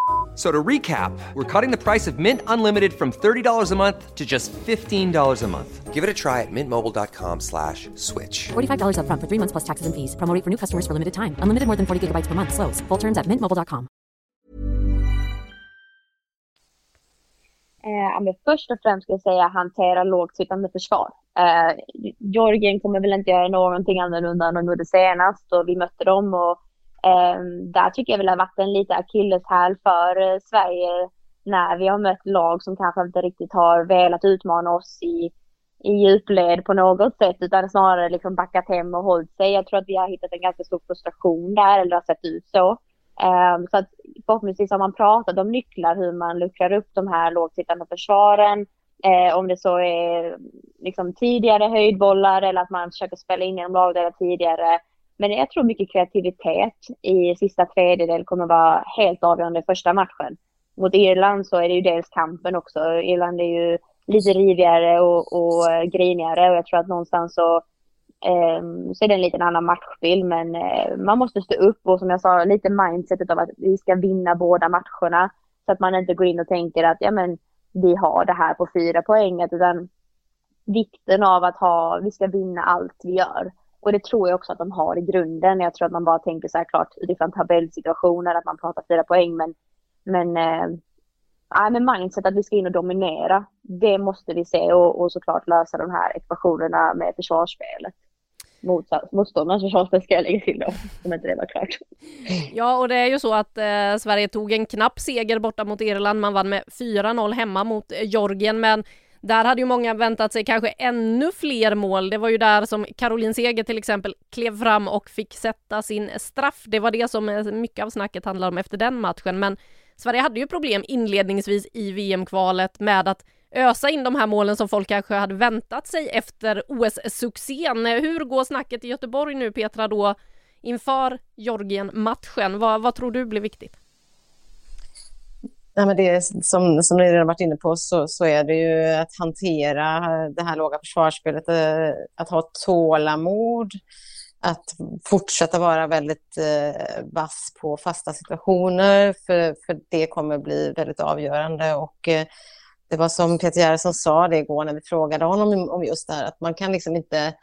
So to recap, we're cutting the price of Mint Unlimited from $30 a month to just $15 a month. Give it a try at mintmobile.com slash switch. $45 upfront for three months plus taxes and fees. Promo for new customers for limited time. Unlimited more than 40 gigabytes per month. Slows. Full terms at mintmobile.com. Eh, men först och främst skulle jag säga hantera lågt sittande försvar. Eh, Georgien kommer väl inte göra någonting annorlunda än de gjorde senast och vi mötte dem och Ehm, där tycker jag väl har varit en liten akilleshäl för eh, Sverige när vi har mött lag som kanske inte riktigt har velat utmana oss i, i djupled på något sätt utan snarare liksom backat hem och hållit sig. Jag tror att vi har hittat en ganska stor frustration där eller har sett ut så. Um, så att förhoppningsvis har man pratat om nycklar hur man luckrar upp de här lågsittande försvaren. Eh, om det så är liksom tidigare höjdbollar eller att man försöker spela in genom lagdelar tidigare. Men jag tror mycket kreativitet i sista tredjedel kommer vara helt avgörande i första matchen. Mot Irland så är det ju dels kampen också. Irland är ju lite rivigare och, och eh, grinigare och jag tror att någonstans så eh, så är det en liten annan matchbild, men eh, man måste stå upp och som jag sa, lite mindsetet av att vi ska vinna båda matcherna. Så att man inte går in och tänker att ja, men vi har det här på fyra poäng, utan vikten av att ha, vi ska vinna allt vi gör. Och det tror jag också att de har i grunden. Jag tror att man bara tänker så här klart utifrån tabellsituationer, att man pratar fyra poäng, men, men äh, men mindset att vi ska in och dominera, det måste vi se och, och såklart lösa de här ekvationerna med försvarsspelet motståndarnas försvarsspel ska jag lägga till då, om inte det var klart. Ja, och det är ju så att eh, Sverige tog en knapp seger borta mot Irland. Man vann med 4-0 hemma mot eh, Georgien, men där hade ju många väntat sig kanske ännu fler mål. Det var ju där som Caroline Seger till exempel klev fram och fick sätta sin straff. Det var det som eh, mycket av snacket handlade om efter den matchen, men Sverige hade ju problem inledningsvis i VM-kvalet med att ösa in de här målen som folk kanske hade väntat sig efter OS-succén. Eh, hur går snacket i Göteborg nu Petra då inför Georgien-matchen? Vad, vad tror du blir viktigt? Nej, men det som, som ni redan varit inne på så, så är det ju att hantera det här låga försvarsspelet, eh, att ha tålamod, att fortsätta vara väldigt eh, vass på fasta situationer, för, för det kommer bli väldigt avgörande. Och eh, det var som Peter Gerhardsson sa det igår när vi frågade honom om just det här, att man kan liksom inte...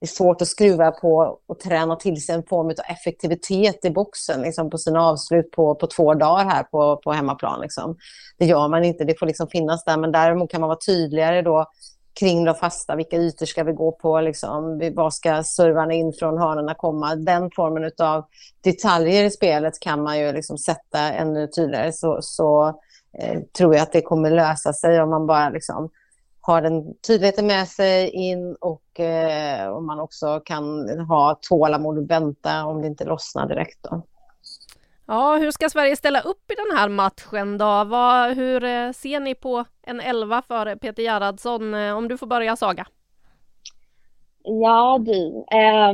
Det är svårt att skruva på och träna till sig en form av effektivitet i boxen liksom på sina avslut på, på två dagar här på, på hemmaplan. Liksom. Det gör man inte, det får liksom finnas där, men däremot kan man vara tydligare då kring de fasta, vilka ytor ska vi gå på, liksom, vad ska servarna in från hörnorna komma? Den formen av detaljer i spelet kan man ju liksom sätta ännu tydligare. Så, så eh, tror jag att det kommer lösa sig om man bara liksom har den tydligheten med sig in och eh, om man också kan ha tålamod och vänta om det inte lossnar direkt. Då. Ja, hur ska Sverige ställa upp i den här matchen då? Vad, hur eh, ser ni på en elva för Peter Gerhardsson? Eh, om du får börja Saga. Ja du, eh,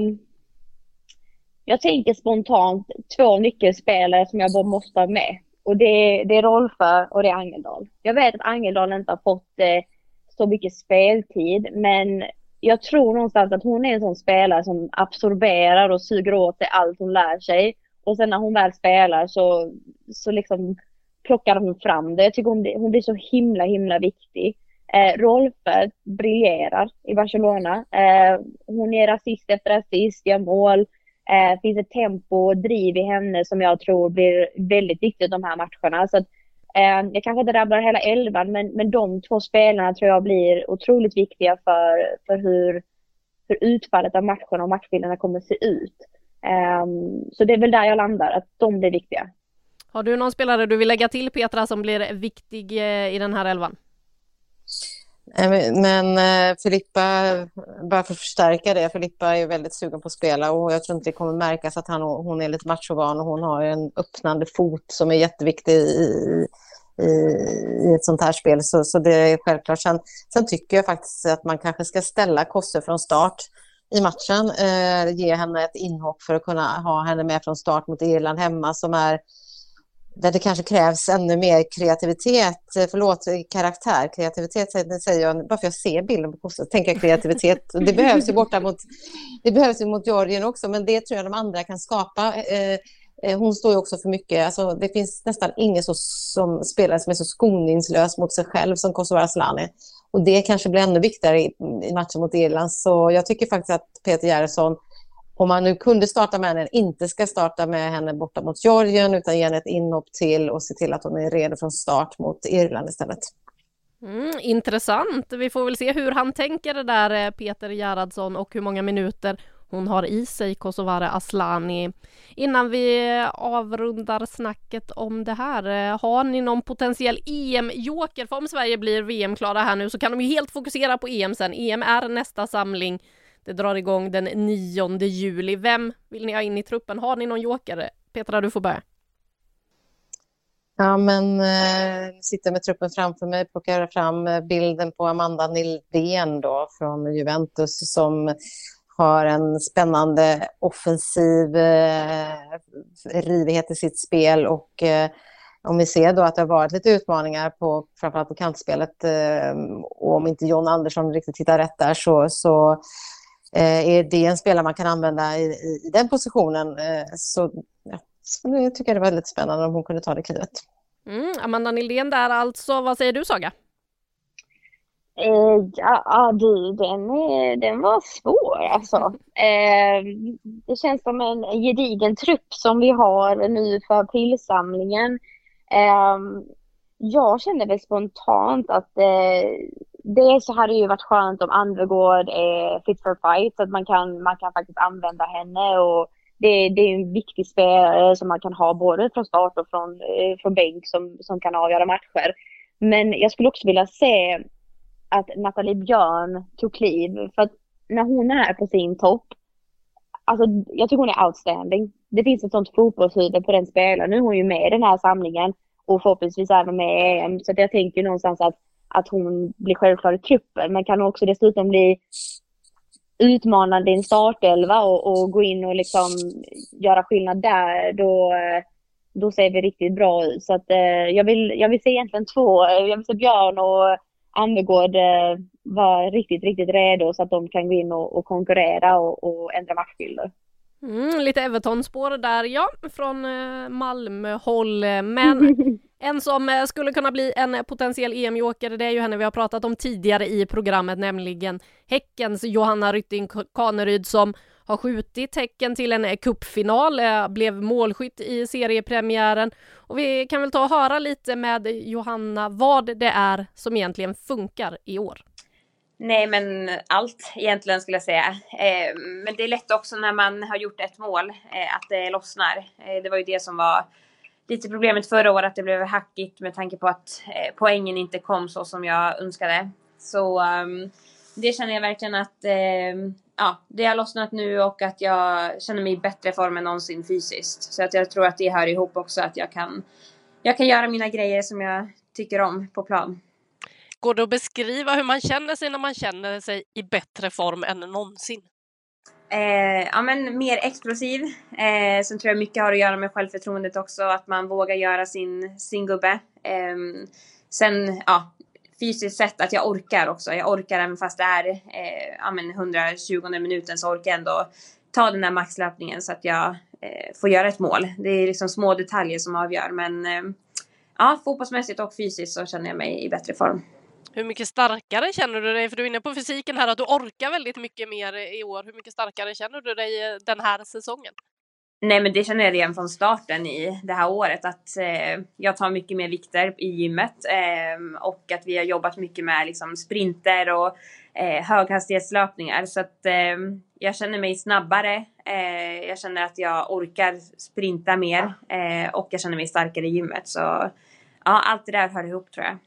jag tänker spontant två nyckelspelare som jag bara måste ha med. Och det, det är Rolfö och det är Angeldal. Jag vet att Angeldal inte har fått eh, så mycket speltid, men jag tror någonstans att hon är en sån spelare som absorberar och suger åt sig allt hon lär sig. Och sen när hon väl spelar så, så liksom plockar hon fram det. Jag tycker hon blir, hon blir så himla, himla viktig. Eh, Rolfö briljerar i Barcelona. Eh, hon ger assist efter assist, gör mål. Eh, finns ett tempo och driv i henne som jag tror blir väldigt viktigt de här matcherna. Så att, Ehm, jag kanske inte rabblar hela elvan, men, men de två spelarna tror jag blir otroligt viktiga för, för hur, för utfallet av matcherna och matchbilderna kommer att se ut. Um, så det är väl där jag landar, att de blir viktiga. Har du någon spelare du vill lägga till Petra som blir viktig eh, i den här elvan? Eh, men eh, Filippa, bara för att förstärka det, Filippa är väldigt sugen på att spela och jag tror inte det kommer märkas att han, hon är lite machovan och hon har en öppnande fot som är jätteviktig i, i, i ett sånt här spel. Så, så det är självklart. Sen, sen tycker jag faktiskt att man kanske ska ställa Kosse från start i matchen. Eh, ge henne ett inhopp för att kunna ha henne med från start mot Irland hemma som är där det kanske krävs ännu mer kreativitet, förlåt, karaktär, kreativitet säger jag, bara för jag ser bilden på Kosse, tänker jag kreativitet. Det behövs ju *laughs* borta mot, det behövs ju mot Georgien också, men det tror jag de andra kan skapa. Eh, Eh, hon står ju också för mycket. Alltså, det finns nästan ingen så, som spelare som är så skoningslös mot sig själv som Kosovare Asllani. Och det kanske blir ännu viktigare i, i, matchen mot Irland. Så jag tycker faktiskt att Peter Gerhardsson, om man nu kunde starta med henne, inte ska starta med henne borta mot Georgien utan ge henne ett inhopp till och se till att hon är redo från start mot Irland istället. Mm, intressant. Vi får väl se hur han tänker det där, eh, Peter Gerhardsson, och hur många minuter hon har i sig, Kosovare Aslani. Innan vi eh, avrundar snacket om det här, eh, har ni någon potentiell EM-joker? För om Sverige blir VM-klara här nu så kan de ju helt fokusera på EM sen. EM är nästa samling. Det drar igång den 9 juli. Vem vill ni ha in i truppen? Har ni någon jokare? Petra, du får börja. Ja, men eh, sitter med truppen framför mig, plockar fram eh, bilden på Amanda Nildén då från Juventus som har en spännande offensiv eh, rivighet i sitt spel och eh, om vi ser då att det har varit lite utmaningar på framförallt på kantspelet eh, och om inte John Andersson riktigt hittar rätt där så, så är det en spelare man kan använda i, i, i den positionen. Eh, så, ja, så nu tycker jag det var väldigt spännande om hon kunde ta det klivet. Mm, Amanda Nildén där alltså. Vad säger du Saga? Eh, ja, du, den, den var svår alltså. *laughs* Eh, det känns som en gedigen trupp som vi har nu för aprilsamlingen. Eh, jag känner väl spontant att eh, dels så hade det ju varit skönt om Anvegård är fit for fight så att man kan, man kan faktiskt använda henne och det, det är en viktig spelare som man kan ha både från start och från, eh, från bänk som, som kan avgöra matcher. Men jag skulle också vilja se att Nathalie Björn tog kliv. För att när hon är på sin topp, alltså jag tycker hon är outstanding. Det finns ett sånt fotbollshuvud på den spelaren. Nu är hon ju med i den här samlingen och förhoppningsvis även med i EM. Så att jag tänker någonstans att, att hon blir självklar i truppen. Men kan också dessutom bli utmanande i en startelva och, och gå in och liksom göra skillnad där, då, då ser vi riktigt bra ut. Så att, eh, jag, vill, jag vill se egentligen två. Jag vill se Björn och Annegård eh, var riktigt, riktigt redo så att de kan gå in och, och konkurrera och, och ändra matchbilder. Mm, lite Everton-spår där, ja, från eh, Malmö-håll. Men *laughs* en som eh, skulle kunna bli en potentiell EM-joker, det är ju henne vi har pratat om tidigare i programmet, nämligen Häckens Johanna Rytting Kaneryd som har skjutit Häcken till en eh, cupfinal, eh, blev målskytt i seriepremiären. Och vi kan väl ta och höra lite med Johanna vad det är som egentligen funkar i år. Nej, men allt egentligen skulle jag säga. Men det är lätt också när man har gjort ett mål att det lossnar. Det var ju det som var lite problemet förra året, att det blev hackigt med tanke på att eh, poängen inte kom så som jag önskade. Så um, det känner jag verkligen att eh, ja, det har lossnat nu och att jag känner mig i bättre form än någonsin fysiskt. Så att jag tror att det hör ihop också att jag kan, jag kan göra mina grejer som jag tycker om på plan. Går det att beskriva hur man känner sig när man känner sig i bättre form än någonsin? Eh, ja, men mer explosiv. Eh, sen tror jag mycket har att göra med självförtroendet också, att man vågar göra sin, sin gubbe. Eh, sen, ja, fysiskt sett att jag orkar också. Jag orkar även fast det är eh, ja, men 120 minuten så orkar jag ändå ta den där maxlöpningen så att jag eh, får göra ett mål. Det är liksom små detaljer som avgör men eh, ja, fotbollsmässigt och fysiskt så känner jag mig i bättre form. Hur mycket starkare känner du dig? För du är inne på fysiken här att du orkar väldigt mycket mer i år. Hur mycket starkare känner du dig eh, den här säsongen? Nej men det känner jag redan från starten i det här året att eh, jag tar mycket mer vikter i gymmet eh, och att vi har jobbat mycket med liksom, sprinter och eh, höghastighetslöpningar så att eh, jag känner mig snabbare. Eh, jag känner att jag orkar sprinta mer eh, och jag känner mig starkare i gymmet så ja allt det där hör ihop tror jag.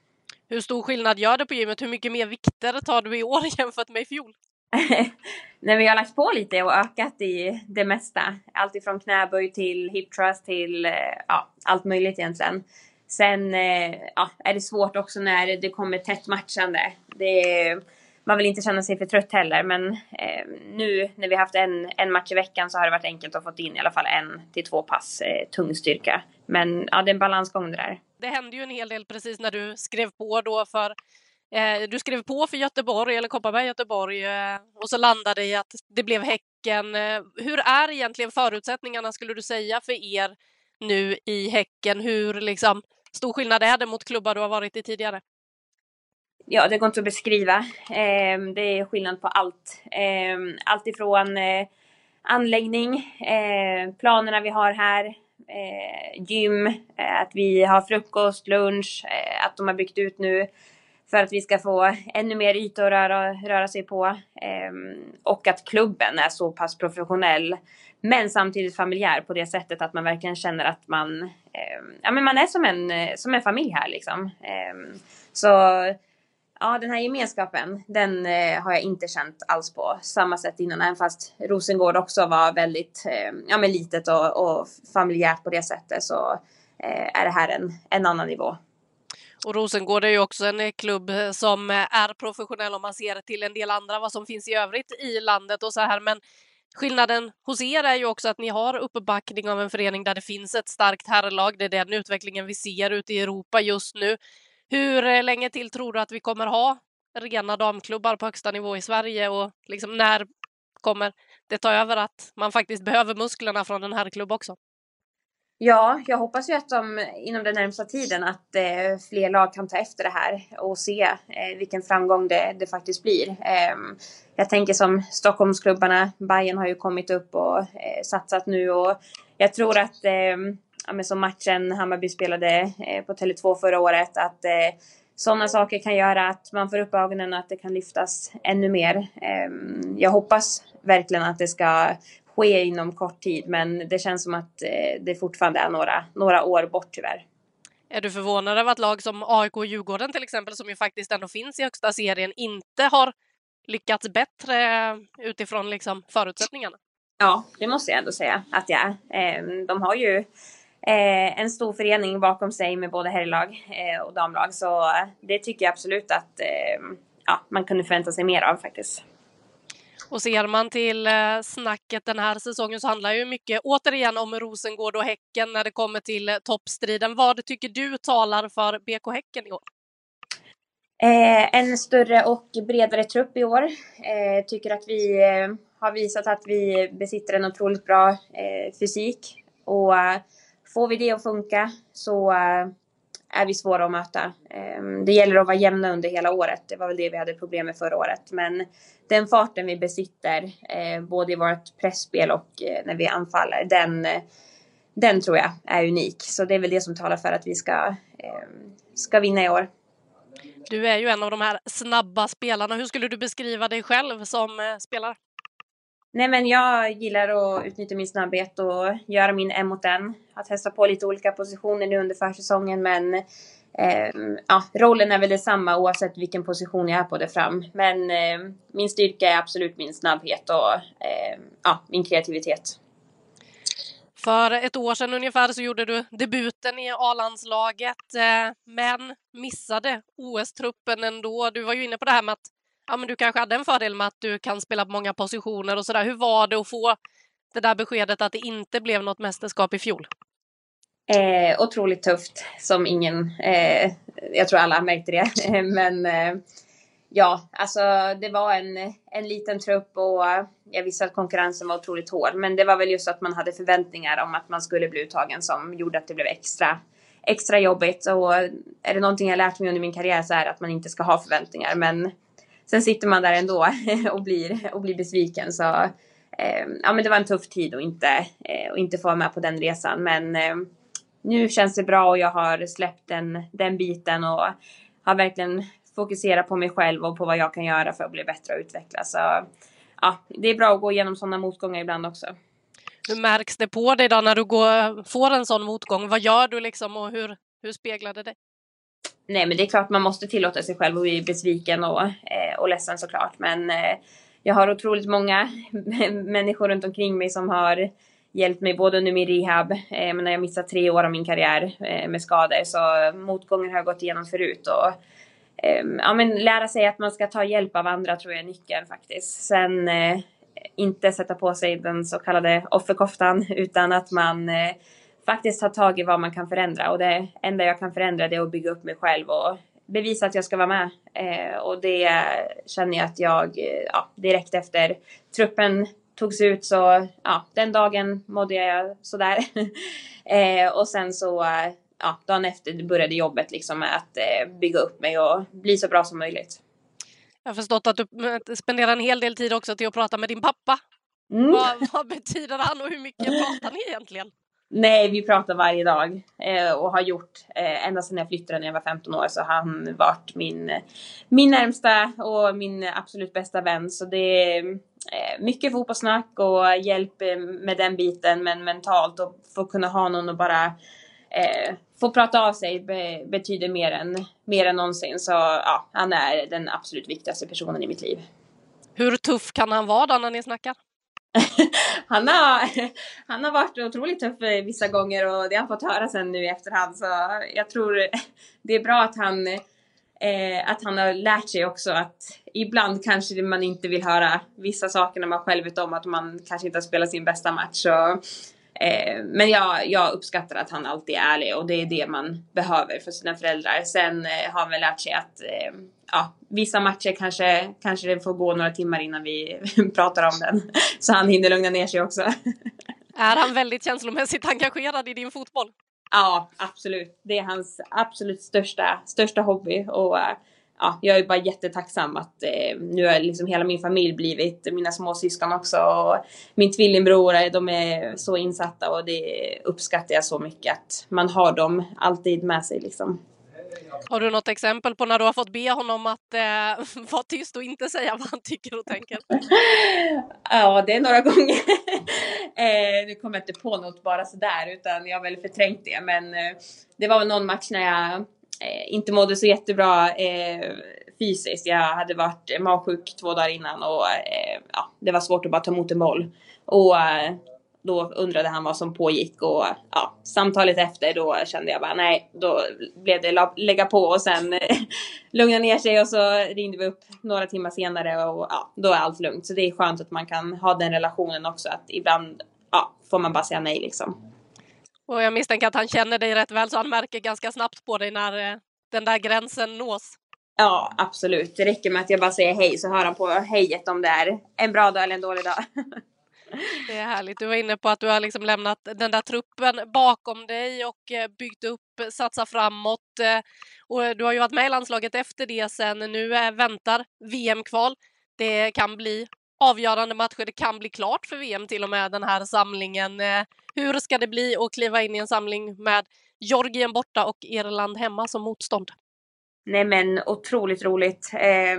Hur stor skillnad gör det på gymmet? Hur mycket mer vikter tar du i år *laughs* jämfört med i fjol? *laughs* Nej, vi har lagt på lite och ökat i det mesta. Allt ifrån knäböj till hip thrust till eh, ja, allt möjligt egentligen. Sen eh, ja, är det svårt också när det kommer tätt matchande. Det, man vill inte känna sig för trött heller, men eh, nu när vi haft en, en match i veckan så har det varit enkelt att få in i alla fall en till två pass eh, tung styrka. Men ja, det är en balansgång det där. Det hände ju en hel del precis när du skrev på då för eh, du skrev på för Göteborg eller Kopparberg Göteborg eh, och så landade i att det blev Häcken. Eh, hur är egentligen förutsättningarna skulle du säga för er nu i Häcken? Hur liksom stor skillnad är det mot klubbar du har varit i tidigare? Ja, det går inte att beskriva. Eh, det är skillnad på allt. Eh, allt ifrån eh, anläggning, eh, planerna vi har här, eh, gym, eh, att vi har frukost, lunch, eh, att de har byggt ut nu för att vi ska få ännu mer yta att röra, röra sig på. Ehm, och att klubben är så pass professionell men samtidigt familjär på det sättet att man verkligen känner att man, ehm, ja men man är som en, eh, som en familj här liksom. Ehm, så ja, den här gemenskapen, den eh, har jag inte känt alls på samma sätt innan. Även fast Rosengård också var väldigt eh, ja, men litet och, och familjärt på det sättet så eh, är det här en, en annan nivå. Och Rosengård är ju också en eh, klubb eh, som eh, är professionell om man ser till en del andra vad som finns i övrigt i landet och så här. Men skillnaden hos er är ju också att ni har uppbackning av en förening där det finns ett starkt herrlag. Det är den utvecklingen vi ser ute i Europa just nu. Hur eh, länge till tror du att vi kommer ha rena damklubbar på högsta nivå i Sverige och liksom när kommer det ta över att man faktiskt behöver musklerna från den här klubben också? Ja, jag hoppas ju att de inom den närmsta tiden att eh, fler lag kan ta efter det här och se eh, vilken framgång det, det faktiskt blir. Eh, jag tänker som Stockholmsklubbarna, Bayern har ju kommit upp och eh, satsat nu och jag tror att ehm, ja, som matchen Hammarby spelade eh, på Tele2 förra året, att eh, sådana saker kan göra att man får upp ögonen och att det kan lyftas ännu mer. Eh, jag hoppas verkligen att det ska ske inom kort tid, men det känns som att eh, det fortfarande är några, några år bort tyvärr. Är du förvånad över att lag som AIK och Djurgården till exempel, som ju faktiskt ändå finns i högsta serien, inte har lyckats bättre utifrån liksom förutsättningarna? Ja, det måste jag ändå säga att jag är. Ehm, de har ju eh, en stor förening bakom sig med både herrlag eh, och damlag. Så eh, det tycker jag absolut att eh, ja, man kunde förvänta sig mer av faktiskt. Och ser man till snacket den här säsongen så handlar ju mycket återigen om Rosengård och Häcken när det kommer till toppstriden. Vad tycker du talar för BK Häcken i år? Eh, en större och bredare trupp i år. Eh, tycker att vi eh, har visat att vi besitter en otroligt bra fysik. Och Får vi det att funka så eh, är vi svåra att möta. Ehm, det gäller att vara jämna under hela året. Det var väl det vi hade problem med förra året. Men den farten vi besitter, eh, både i vårt pressspel och eh, när vi anfaller, den, den tror jag är unik. Så det är väl det som talar för att vi ska, ehm, ska vinna i år. Du är ju en av de här snabba spelarna. Hur skulle du beskriva dig själv som spelare? Nej men jag gillar att utnyttja min snabbhet och göra min en mot en. Har testat på lite olika positioner nu under försäsongen men eh, ja, rollen är väl detsamma oavsett vilken position jag är på där fram. Men eh, min styrka är absolut min snabbhet och eh, ja, min kreativitet. För ett år sedan ungefär så gjorde du debuten i A-landslaget eh, men missade OS-truppen ändå. Du var ju inne på det här med att ja, men du kanske hade en fördel med att du kan spela på många positioner och sådär. Hur var det att få det där beskedet att det inte blev något mästerskap i fjol? Eh, otroligt tufft som ingen, eh, jag tror alla märkte det, *laughs* eh, men eh, ja, alltså det var en, en liten trupp och jag visste att konkurrensen var otroligt hård, men det var väl just att man hade förväntningar om att man skulle bli uttagen som gjorde att det blev extra extra jobbigt och är det någonting jag lärt mig under min karriär så är det att man inte ska ha förväntningar men sen sitter man där ändå *laughs* och blir, och blir besviken. Så eh, ja, men det var en tuff tid att inte, eh, och inte få vara med på den resan. Men eh, nu känns det bra och jag har släppt den, den biten och har verkligen fokuserat på mig själv och på vad jag kan göra för att bli bättre och utvecklas. Så ja, det är bra att gå igenom sådana motgångar ibland också. Hur märks det på dig då när du går, får en sån motgång? Vad gör du liksom och hur, hur speglar det dig? Nej, men det är klart man måste tillåta sig själv att bli besviken och, eh, och ledsen såklart. Men eh, jag har otroligt många *laughs* människor runt omkring mig som har hjälpt mig både under min rehab, eh, men när jag missat tre år av min karriär eh, med skador. Så motgångar har jag gått igenom förut. Och, eh, ja, men lära sig att man ska ta hjälp av andra tror jag är nyckeln faktiskt. Sen eh, inte sätta på sig den så kallade offerkoftan utan att man eh, faktiskt tar tag i vad man kan förändra. Och det enda jag kan förändra det är att bygga upp mig själv och bevisa att jag ska vara med. Eh, och det känner jag att jag eh, ja, direkt efter truppen togs ut så ja, den dagen mådde jag sådär. *laughs* eh, och sen så ja, dagen efter började jobbet liksom med att eh, bygga upp mig och bli så bra som möjligt. Jag har förstått att du eh, spenderar en hel del tid också till att prata med din pappa. Mm. Vad, vad betyder han och hur mycket pratar ni egentligen? Nej, vi pratar varje dag eh, och har gjort eh, ända sedan jag flyttade när jag var 15 år så har han varit min, min närmsta och min absolut bästa vän. Så det är eh, mycket fotbollssnack och hjälp eh, med den biten men mentalt och få kunna ha någon och bara eh, få prata av sig be, betyder mer än, mer än någonsin. Så ja, han är den absolut viktigaste personen i mitt liv. Hur tuff kan han vara då när ni snackar? *laughs* han, har, han har varit otroligt tuff vissa gånger och det har han fått höra sen nu i efterhand. Så jag tror det är bra att han, eh, att han har lärt sig också att ibland kanske man inte vill höra vissa saker när man själv vet om att man kanske inte har spelat sin bästa match. Så, eh, men jag, jag uppskattar att han alltid är ärlig och det är det man behöver för sina föräldrar. Sen eh, har han väl lärt sig att eh, ja, vissa matcher kanske, kanske det får gå några timmar innan vi *laughs* pratar om den. Så han hinner lugna ner sig också. *laughs* Är han väldigt känslomässigt engagerad i din fotboll? Ja, absolut. Det är hans absolut största, största hobby. Och ja, jag är bara jättetacksam att eh, nu har liksom hela min familj blivit, mina småsyskon också och min tvillingbror, de är så insatta och det uppskattar jag så mycket att man har dem alltid med sig liksom. Har du något exempel på när du har fått be honom att eh, *laughs* vara tyst och inte säga vad han tycker och tänker? *laughs* ja, det är några gånger. *laughs* eh, nu kommer jag inte på något bara sådär utan jag har väl förträngt det. Men eh, det var väl någon match när jag eh, inte mådde så jättebra eh, fysiskt. Jag hade varit magsjuk två dagar innan och eh, ja, det var svårt att bara ta emot en boll. Och eh, då undrade han vad som pågick och ja, samtalet efter då kände jag bara nej, då blev det lägga på och sen *laughs* lugna ner sig och så ringde vi upp några timmar senare och ja, då är allt lugnt. Så det är skönt att man kan ha den relationen också att ibland ja, får man bara säga nej liksom. Och jag misstänker att han känner dig rätt väl så han märker ganska snabbt på dig när eh, den där gränsen nås. Ja, absolut. Det räcker med att jag bara säger hej så hör han på hejet om det är en bra dag eller en dålig dag. *laughs* Det är härligt. Du var inne på att du har liksom lämnat den där truppen bakom dig och eh, byggt upp, eh, satsat framåt. Eh, och du har ju varit med i landslaget efter det sen. Nu väntar VM-kval. Det kan bli avgörande matcher. Det kan bli klart för VM till och med den här samlingen. Hur ska det bli att kliva in i en samling med Georgien borta och Irland hemma som motstånd? Nej men otroligt roligt. Eh,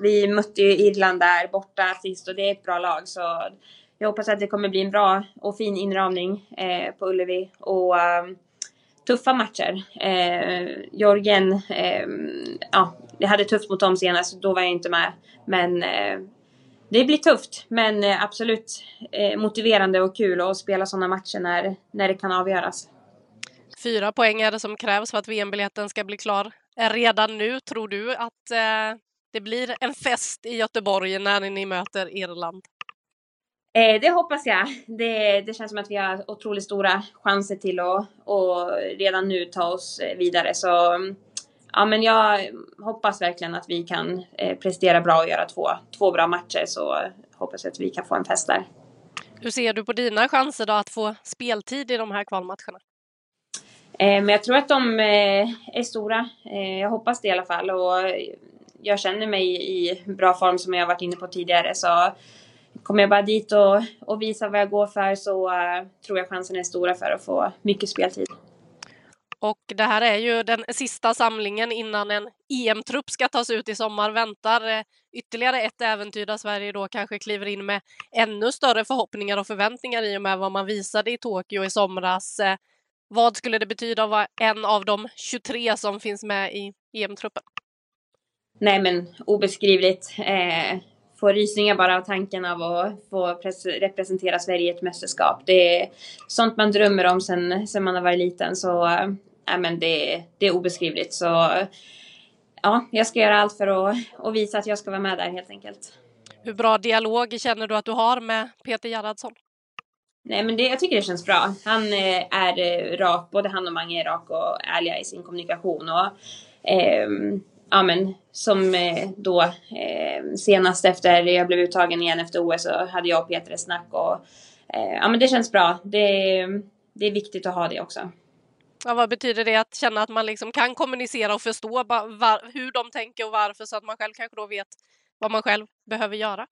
vi mötte ju Irland där borta sist och det är ett bra lag så jag hoppas att det kommer bli en bra och fin inramning eh, på Ullevi. Och um, tuffa matcher. Eh, Jorgen, eh, ja, jag hade tufft mot dem senast, då var jag inte med. Men eh, det blir tufft, men eh, absolut eh, motiverande och kul att spela sådana matcher när, när det kan avgöras. Fyra poäng är det som krävs för att VM-biljetten ska bli klar. Redan nu, tror du att eh, det blir en fest i Göteborg när ni möter Irland? Eh, det hoppas jag. Det, det, känns som att vi har otroligt stora chanser till att och redan nu ta oss vidare. Så ja, men jag hoppas verkligen att vi kan eh, prestera bra och göra två, två bra matcher. Så hoppas jag att vi kan få en fest där. Hur ser du på dina chanser då att få speltid i de här kvalmatcherna? Eh, men jag tror att de eh, är stora. Eh, jag hoppas det i alla fall. Och jag känner mig i bra form som jag varit inne på tidigare. Så kommer jag bara dit och, och visar vad jag går för så uh, tror jag chansen är stora för att få mycket speltid. Och det här är ju den sista samlingen innan en EM-trupp ska tas ut i sommar. Väntar eh, ytterligare ett äventyr där Sverige då kanske kliver in med ännu större förhoppningar och förväntningar i och med vad man visade i Tokyo i somras. Eh, Vad skulle det betyda att vara en av de 23 som finns med i EM-truppen? Nej men obeskrivligt. Eh, får rysningar bara av tanken av att få representera Sverige i ett mästerskap. Det är sånt man drömmer om sen, sen man har varit liten. Så äh, men det, det är obeskrivligt. Så ja, jag ska göra allt för att, att visa att jag ska vara med där helt enkelt. Hur bra dialog känner du att du har med Peter Gerhardsson? Nej men det, jag tycker det känns bra. Han eh, är rak, både han och Mange är rak och ärliga i sin kommunikation. Och, eh, ja men som eh, då eh, senast efter jag blev uttagen igen efter OS så hade jag och Peter ett snack och eh, ja men det känns bra. Det, det är viktigt att ha det också. Ja, vad betyder det att känna att man liksom kan kommunicera och förstå var, hur de tänker och varför så att man själv kanske då vet vad man själv behöver göra?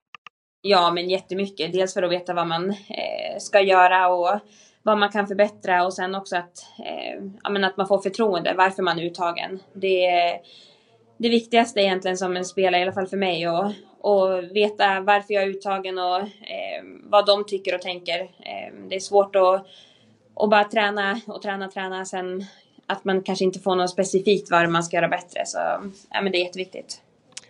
Ja, men jättemycket. Dels för att veta vad man eh, ska göra och vad man kan förbättra och sen också att, eh, ja, men att man får förtroende varför man är uttagen. Det det viktigaste egentligen som en spelare, i alla fall för mig, och, och veta varför jag är uttagen och eh, vad de tycker och tänker. Eh, det är svårt att, att bara träna och träna, träna, sen att man kanske inte får något specifikt vad man ska göra bättre. Så ja, men det är jätteviktigt.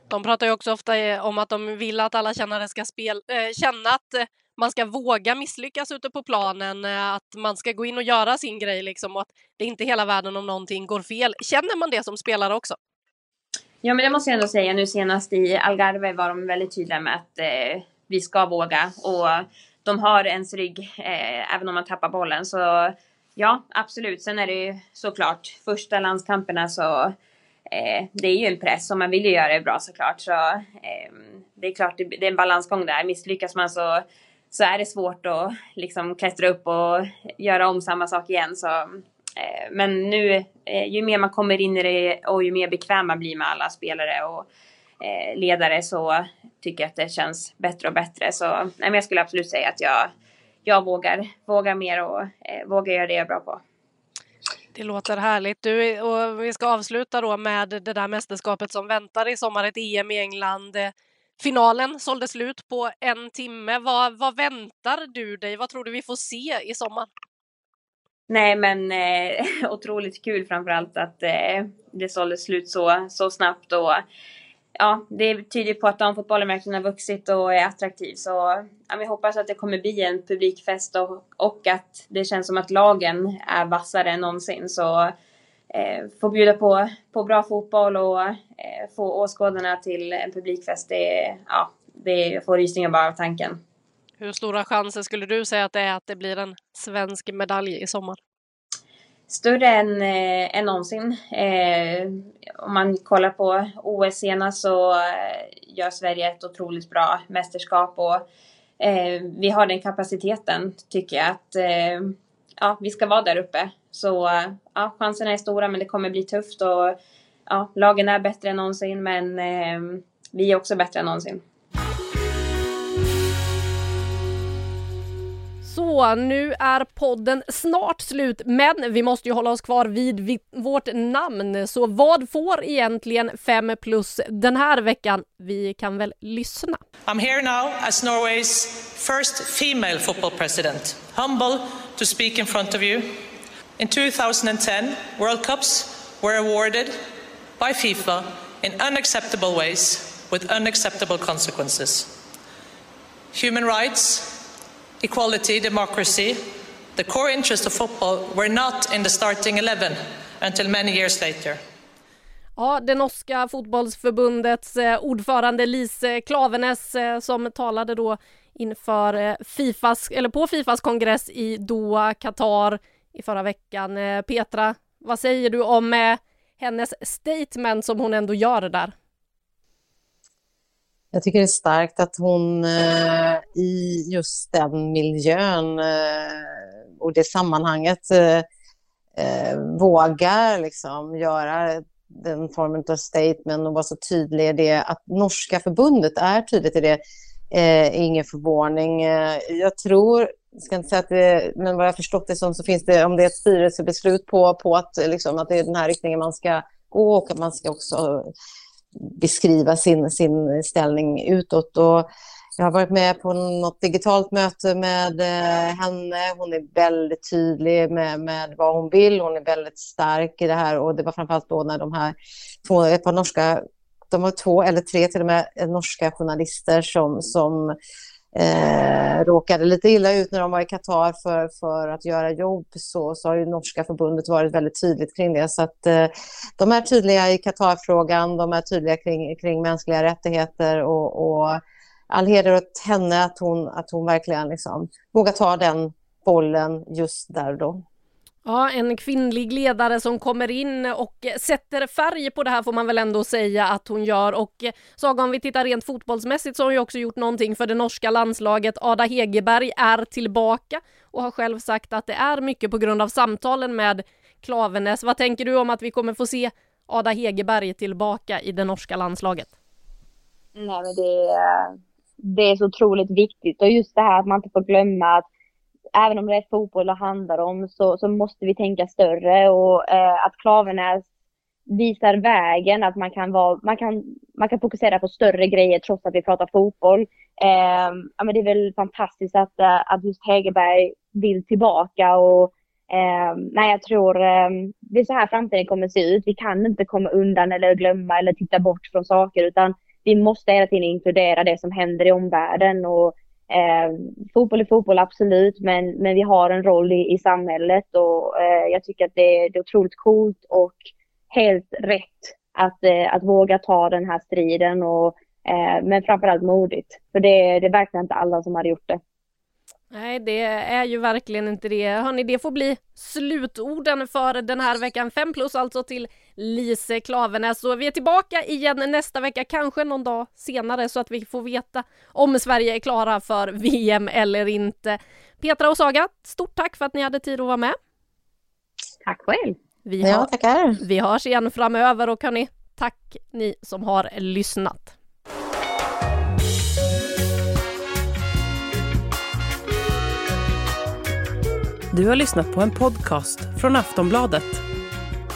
De pratar ju också ofta eh, om att de vill att alla kännare ska spel, äh, känna att eh, man ska våga misslyckas ute på planen, att man ska gå in och göra sin grej liksom och att det är inte hela världen om någonting går fel. Känner man det som spelare också? Ja, men det måste jag ändå säga. Nu senast i Algarve var de väldigt tydliga med att eh, vi ska våga och de har ens rygg eh, även om man tappar bollen. Så ja, absolut. Sen är det ju såklart första landskamperna så eh, det är ju en press och man vill ju göra det bra såklart. Så eh, det är klart, det, det är en balansgång där. Misslyckas man så så är det svårt att liksom klättra upp och göra om samma sak igen. Så Eh, men nu, eh, ju mer man kommer in i det och ju mer bekväm man blir med alla spelare och eh, ledare så tycker jag att det känns bättre och bättre. Så nej, men jag skulle absolut säga att jag, jag vågar, vågar mer och eh, vågar göra det jag är bra på. Det låter härligt. Du, och vi ska avsluta då med det där mästerskapet som väntar i sommar, ett EM i England. Finalen sålde slut på en timme. Vad, vad väntar du dig? Vad tror du vi får se i sommar? Nej men eh, *laughs* otroligt kul framförallt att eh, det sålde slut så, så snabbt och ja, det tyder på att damfotbollen verkligen har vuxit och är attraktiv. Så ja, vi hoppas att det kommer bli en publikfest och, och att det känns som att lagen är vassare än någonsin. Så eh, få bjuda på, på bra fotboll och eh, få åskådarna till en publikfest, det, ja, det får rysningar bara av tanken. Hur stora chanser skulle du säga att det är att det blir en svensk medalj i sommar? Större än, eh, än någonsin. Eh, om man kollar på OS senast så eh, gör Sverige ett otroligt bra mästerskap och eh, vi har den kapaciteten tycker jag att eh, ja, vi ska vara där uppe. Så ja, chanserna är stora men det kommer bli tufft och ja, lagen är bättre än någonsin men eh, vi är också bättre än någonsin. Så nu är podden snart slut, men vi måste ju hålla oss kvar vid vårt namn. Så vad får egentligen 5 plus den här veckan? Vi kan väl lyssna. I'm here now as Norway's first female football president. Humble to speak in front of you. In 2010, World Cups were awarded by FIFA in unacceptable ways with unacceptable consequences. Human rights equality, democracy, the core interests of football were not in the starting 11 until many years later. Ja, det norska fotbollsförbundets eh, ordförande Lise Klavenes eh, som talade då inför eh, Fifas, eller på Fifas kongress i Doha, Qatar i förra veckan. Petra, vad säger du om hennes statement som hon ändå gör där? Jag tycker det är starkt att hon eh, i just den miljön eh, och det sammanhanget eh, eh, vågar liksom göra den formen av statement och vara så tydlig i det. Att norska förbundet är tydligt i det eh, ingen förvåning. Eh, jag tror, ska inte säga att det, men vad jag förstått det som så finns det, om det är ett styrelsebeslut på, på att, liksom, att det är den här riktningen man ska gå och att man ska också beskriva sin, sin ställning utåt. Och jag har varit med på något digitalt möte med eh, henne. Hon är väldigt tydlig med, med vad hon vill. Hon är väldigt stark i det här och det var framförallt då när de här två, ett par norska, de var två eller tre till och med norska journalister som, som eh, råkade lite illa ut när de var i Qatar för, för att göra jobb så, så har ju norska förbundet varit väldigt tydligt kring det. Så att eh, de är tydliga i Qatar-frågan, de är tydliga kring, kring mänskliga rättigheter och, och all heder åt henne att hon, att hon verkligen liksom vågar ta den bollen just där och då. Ja, en kvinnlig ledare som kommer in och sätter färg på det här får man väl ändå säga att hon gör. Och Saga, om vi tittar rent fotbollsmässigt så har hon ju också gjort någonting för det norska landslaget. Ada Hegerberg är tillbaka och har själv sagt att det är mycket på grund av samtalen med Klaveness. Vad tänker du om att vi kommer få se Ada Hegerberg tillbaka i det norska landslaget? Nej, men det, det är så otroligt viktigt och just det här att man inte får glömma att även om det är fotboll det handlar om så, så måste vi tänka större och eh, att Klavenäs visar vägen, att man kan, vara, man, kan, man kan fokusera på större grejer trots att vi pratar fotboll. Eh, ja, men det är väl fantastiskt att, eh, att just Hegerberg vill tillbaka och eh, nej, jag tror eh, det är så här framtiden kommer att se ut. Vi kan inte komma undan eller glömma eller titta bort från saker utan vi måste hela tiden inkludera det som händer i omvärlden och Eh, fotboll är fotboll, absolut, men, men vi har en roll i, i samhället och eh, jag tycker att det, det är otroligt coolt och helt rätt att, eh, att våga ta den här striden och eh, men framförallt modigt. För det, det är verkligen inte alla som hade gjort det. Nej, det är ju verkligen inte det. Hörni, det får bli slutorden för den här veckan. 5 plus alltså till Lise Klavenäs. Så vi är tillbaka igen nästa vecka, kanske någon dag senare så att vi får veta om Sverige är klara för VM eller inte. Petra och Saga, stort tack för att ni hade tid att vara med. Tack själv. Vi, har, Ja, tackar. vi hörs igen framöver och hörni, tack ni som har lyssnat. Du har lyssnat på en podcast från Aftonbladet.